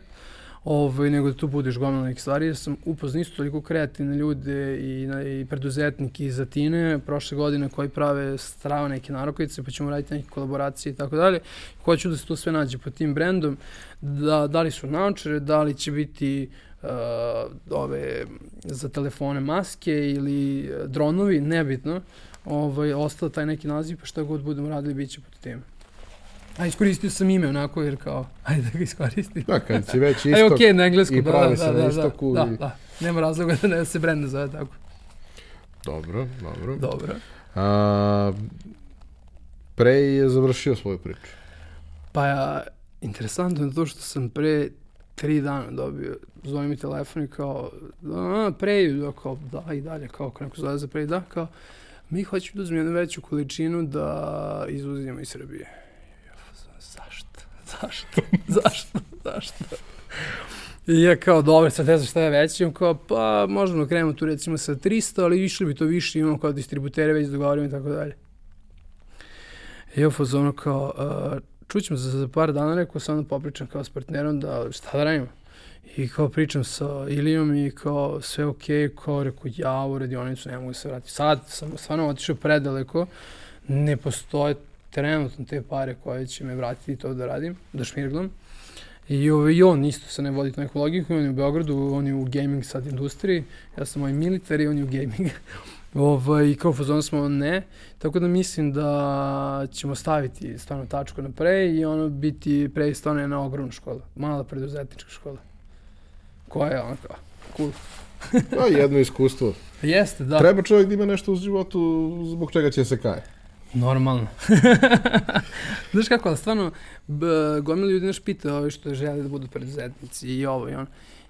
ovaj, nego da tu budeš gomila nekih stvari. Ja sam upoznao isto toliko kreativne ljude i, i preduzetnike iz Atine prošle godine koji prave strava neke narokovice, pa ćemo raditi neke kolaboracije i tako dalje. Hoću da se to sve nađe pod tim brendom, da, da li su naočare, da li će biti uh, ove za telefone maske ili dronovi, nebitno. Ovaj, ostao taj neki naziv, pa šta god budemo radili, bit će pod tim. A iskoristio sam ime onako jer kao, ajde da ga iskoristim. Da, kad si već istok Aj, okay, na englesku, i da, pravi da, se da, na da, istoku. da, i... da, nema razloga da ne se brend ne zove tako. Dobro, dobro. Dobro. A, pre je završio svoju priču. Pa ja, interesantno je to što sam pre tri dana dobio, zove mi telefon i kao, a, pre, da, kao, da, i dalje, kao, ako neko zove za pre, da, kao, mi hoćemo da uzmemo jednu veću količinu da izvozimo iz Srbije. Zašto? Zašto? Zašto? I ja kao, dobro, sad ne znam šta je veće, on kao, pa možemo krenemo tu recimo sa 300, ali išli bi to više, imamo kao distributere, već dogovorimo i tako dalje. I ja u fazonu kao, uh, čućemo za, za par dana, rekao sam da popričam kao s partnerom da šta da radimo. I kao pričam sa Ilijom i kao sve ok, kao rekao ja u radionicu ne mogu se vratiti. Sad sam stvarno otišao predaleko, ne postoje trenutno te pare koje će me vratiti to da radim, da šmirglam. I, ovaj, I on isto se ne vodi neku logiku, on je u Beogradu, on je u gaming sad industriji, ja sam moj military, on je u gaming. Ovaj, I kao fazon smo ne, tako da mislim da ćemo staviti stvarno tačku na pre i ono biti pre stvarno jedna ogromna škola, mala preduzetnička škola, koja je ono kao cool. Pa jedno iskustvo. Jeste, da. Treba čovjek da ima nešto u životu zbog čega će se kaje. Normalno. Znaš kako, ali stvarno, gomila ljudi naš pita ovi što žele da budu preduzetnici i ovo i ono.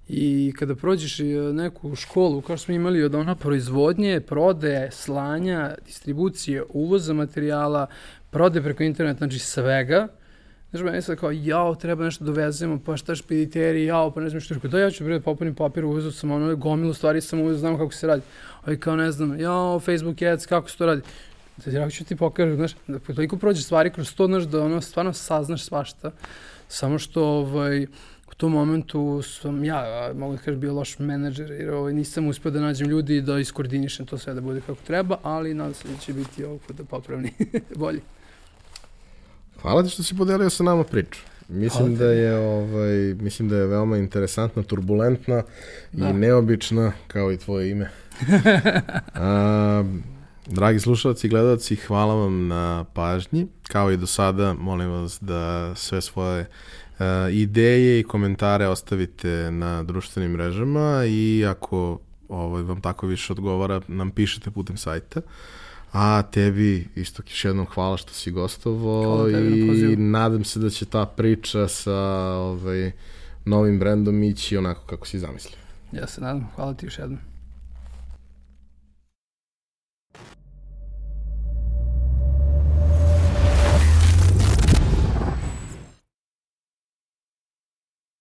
I kada prođeš e, neku školu, kao što smo imali od ona proizvodnje, prode, slanja, distribucije, uvoza materijala, prode preko interneta, znači svega, Znaš, meni sad kao, jao, treba nešto dovezemo, pa šta špediteri, jao, pa ne znam što. Da, ja ću bre da popunim papir, uvezu sam ono, gomilu stvari sam uvezu, znam kako se radi. Ali kao, ne znam, jao, Facebook ads, kako se to radi. Da ja ću ti pokažem, znaš, da toliko prođe stvari kroz to, znaš, da ono, stvarno saznaš svašta. Samo što, ovaj, u tom momentu sam ja, mogu da kažem, bio loš menadžer, jer ovaj, nisam uspio da nađem ljudi i da iskoordinišem to sve da bude kako treba, ali nadam se da će biti ovog puta popravni bolji. Hvala ti što si podelio sa nama priču. Mislim da je ovaj mislim da je veoma interesantna, turbulentna da. i neobična kao i tvoje ime. A, dragi slušalci i gledalci, hvala vam na pažnji. Kao i do sada, molim vas da sve svoje uh, ideje i komentare ostavite na društvenim mrežama i ako ovaj, vam tako više odgovara, nam pišete putem sajta. A tebi isto još jednom hvala što si gostovo i nadam se da će ta priča sa ovaj, novim brendom ići onako kako si zamislio. Ja se nadam. Hvala ti još jednom.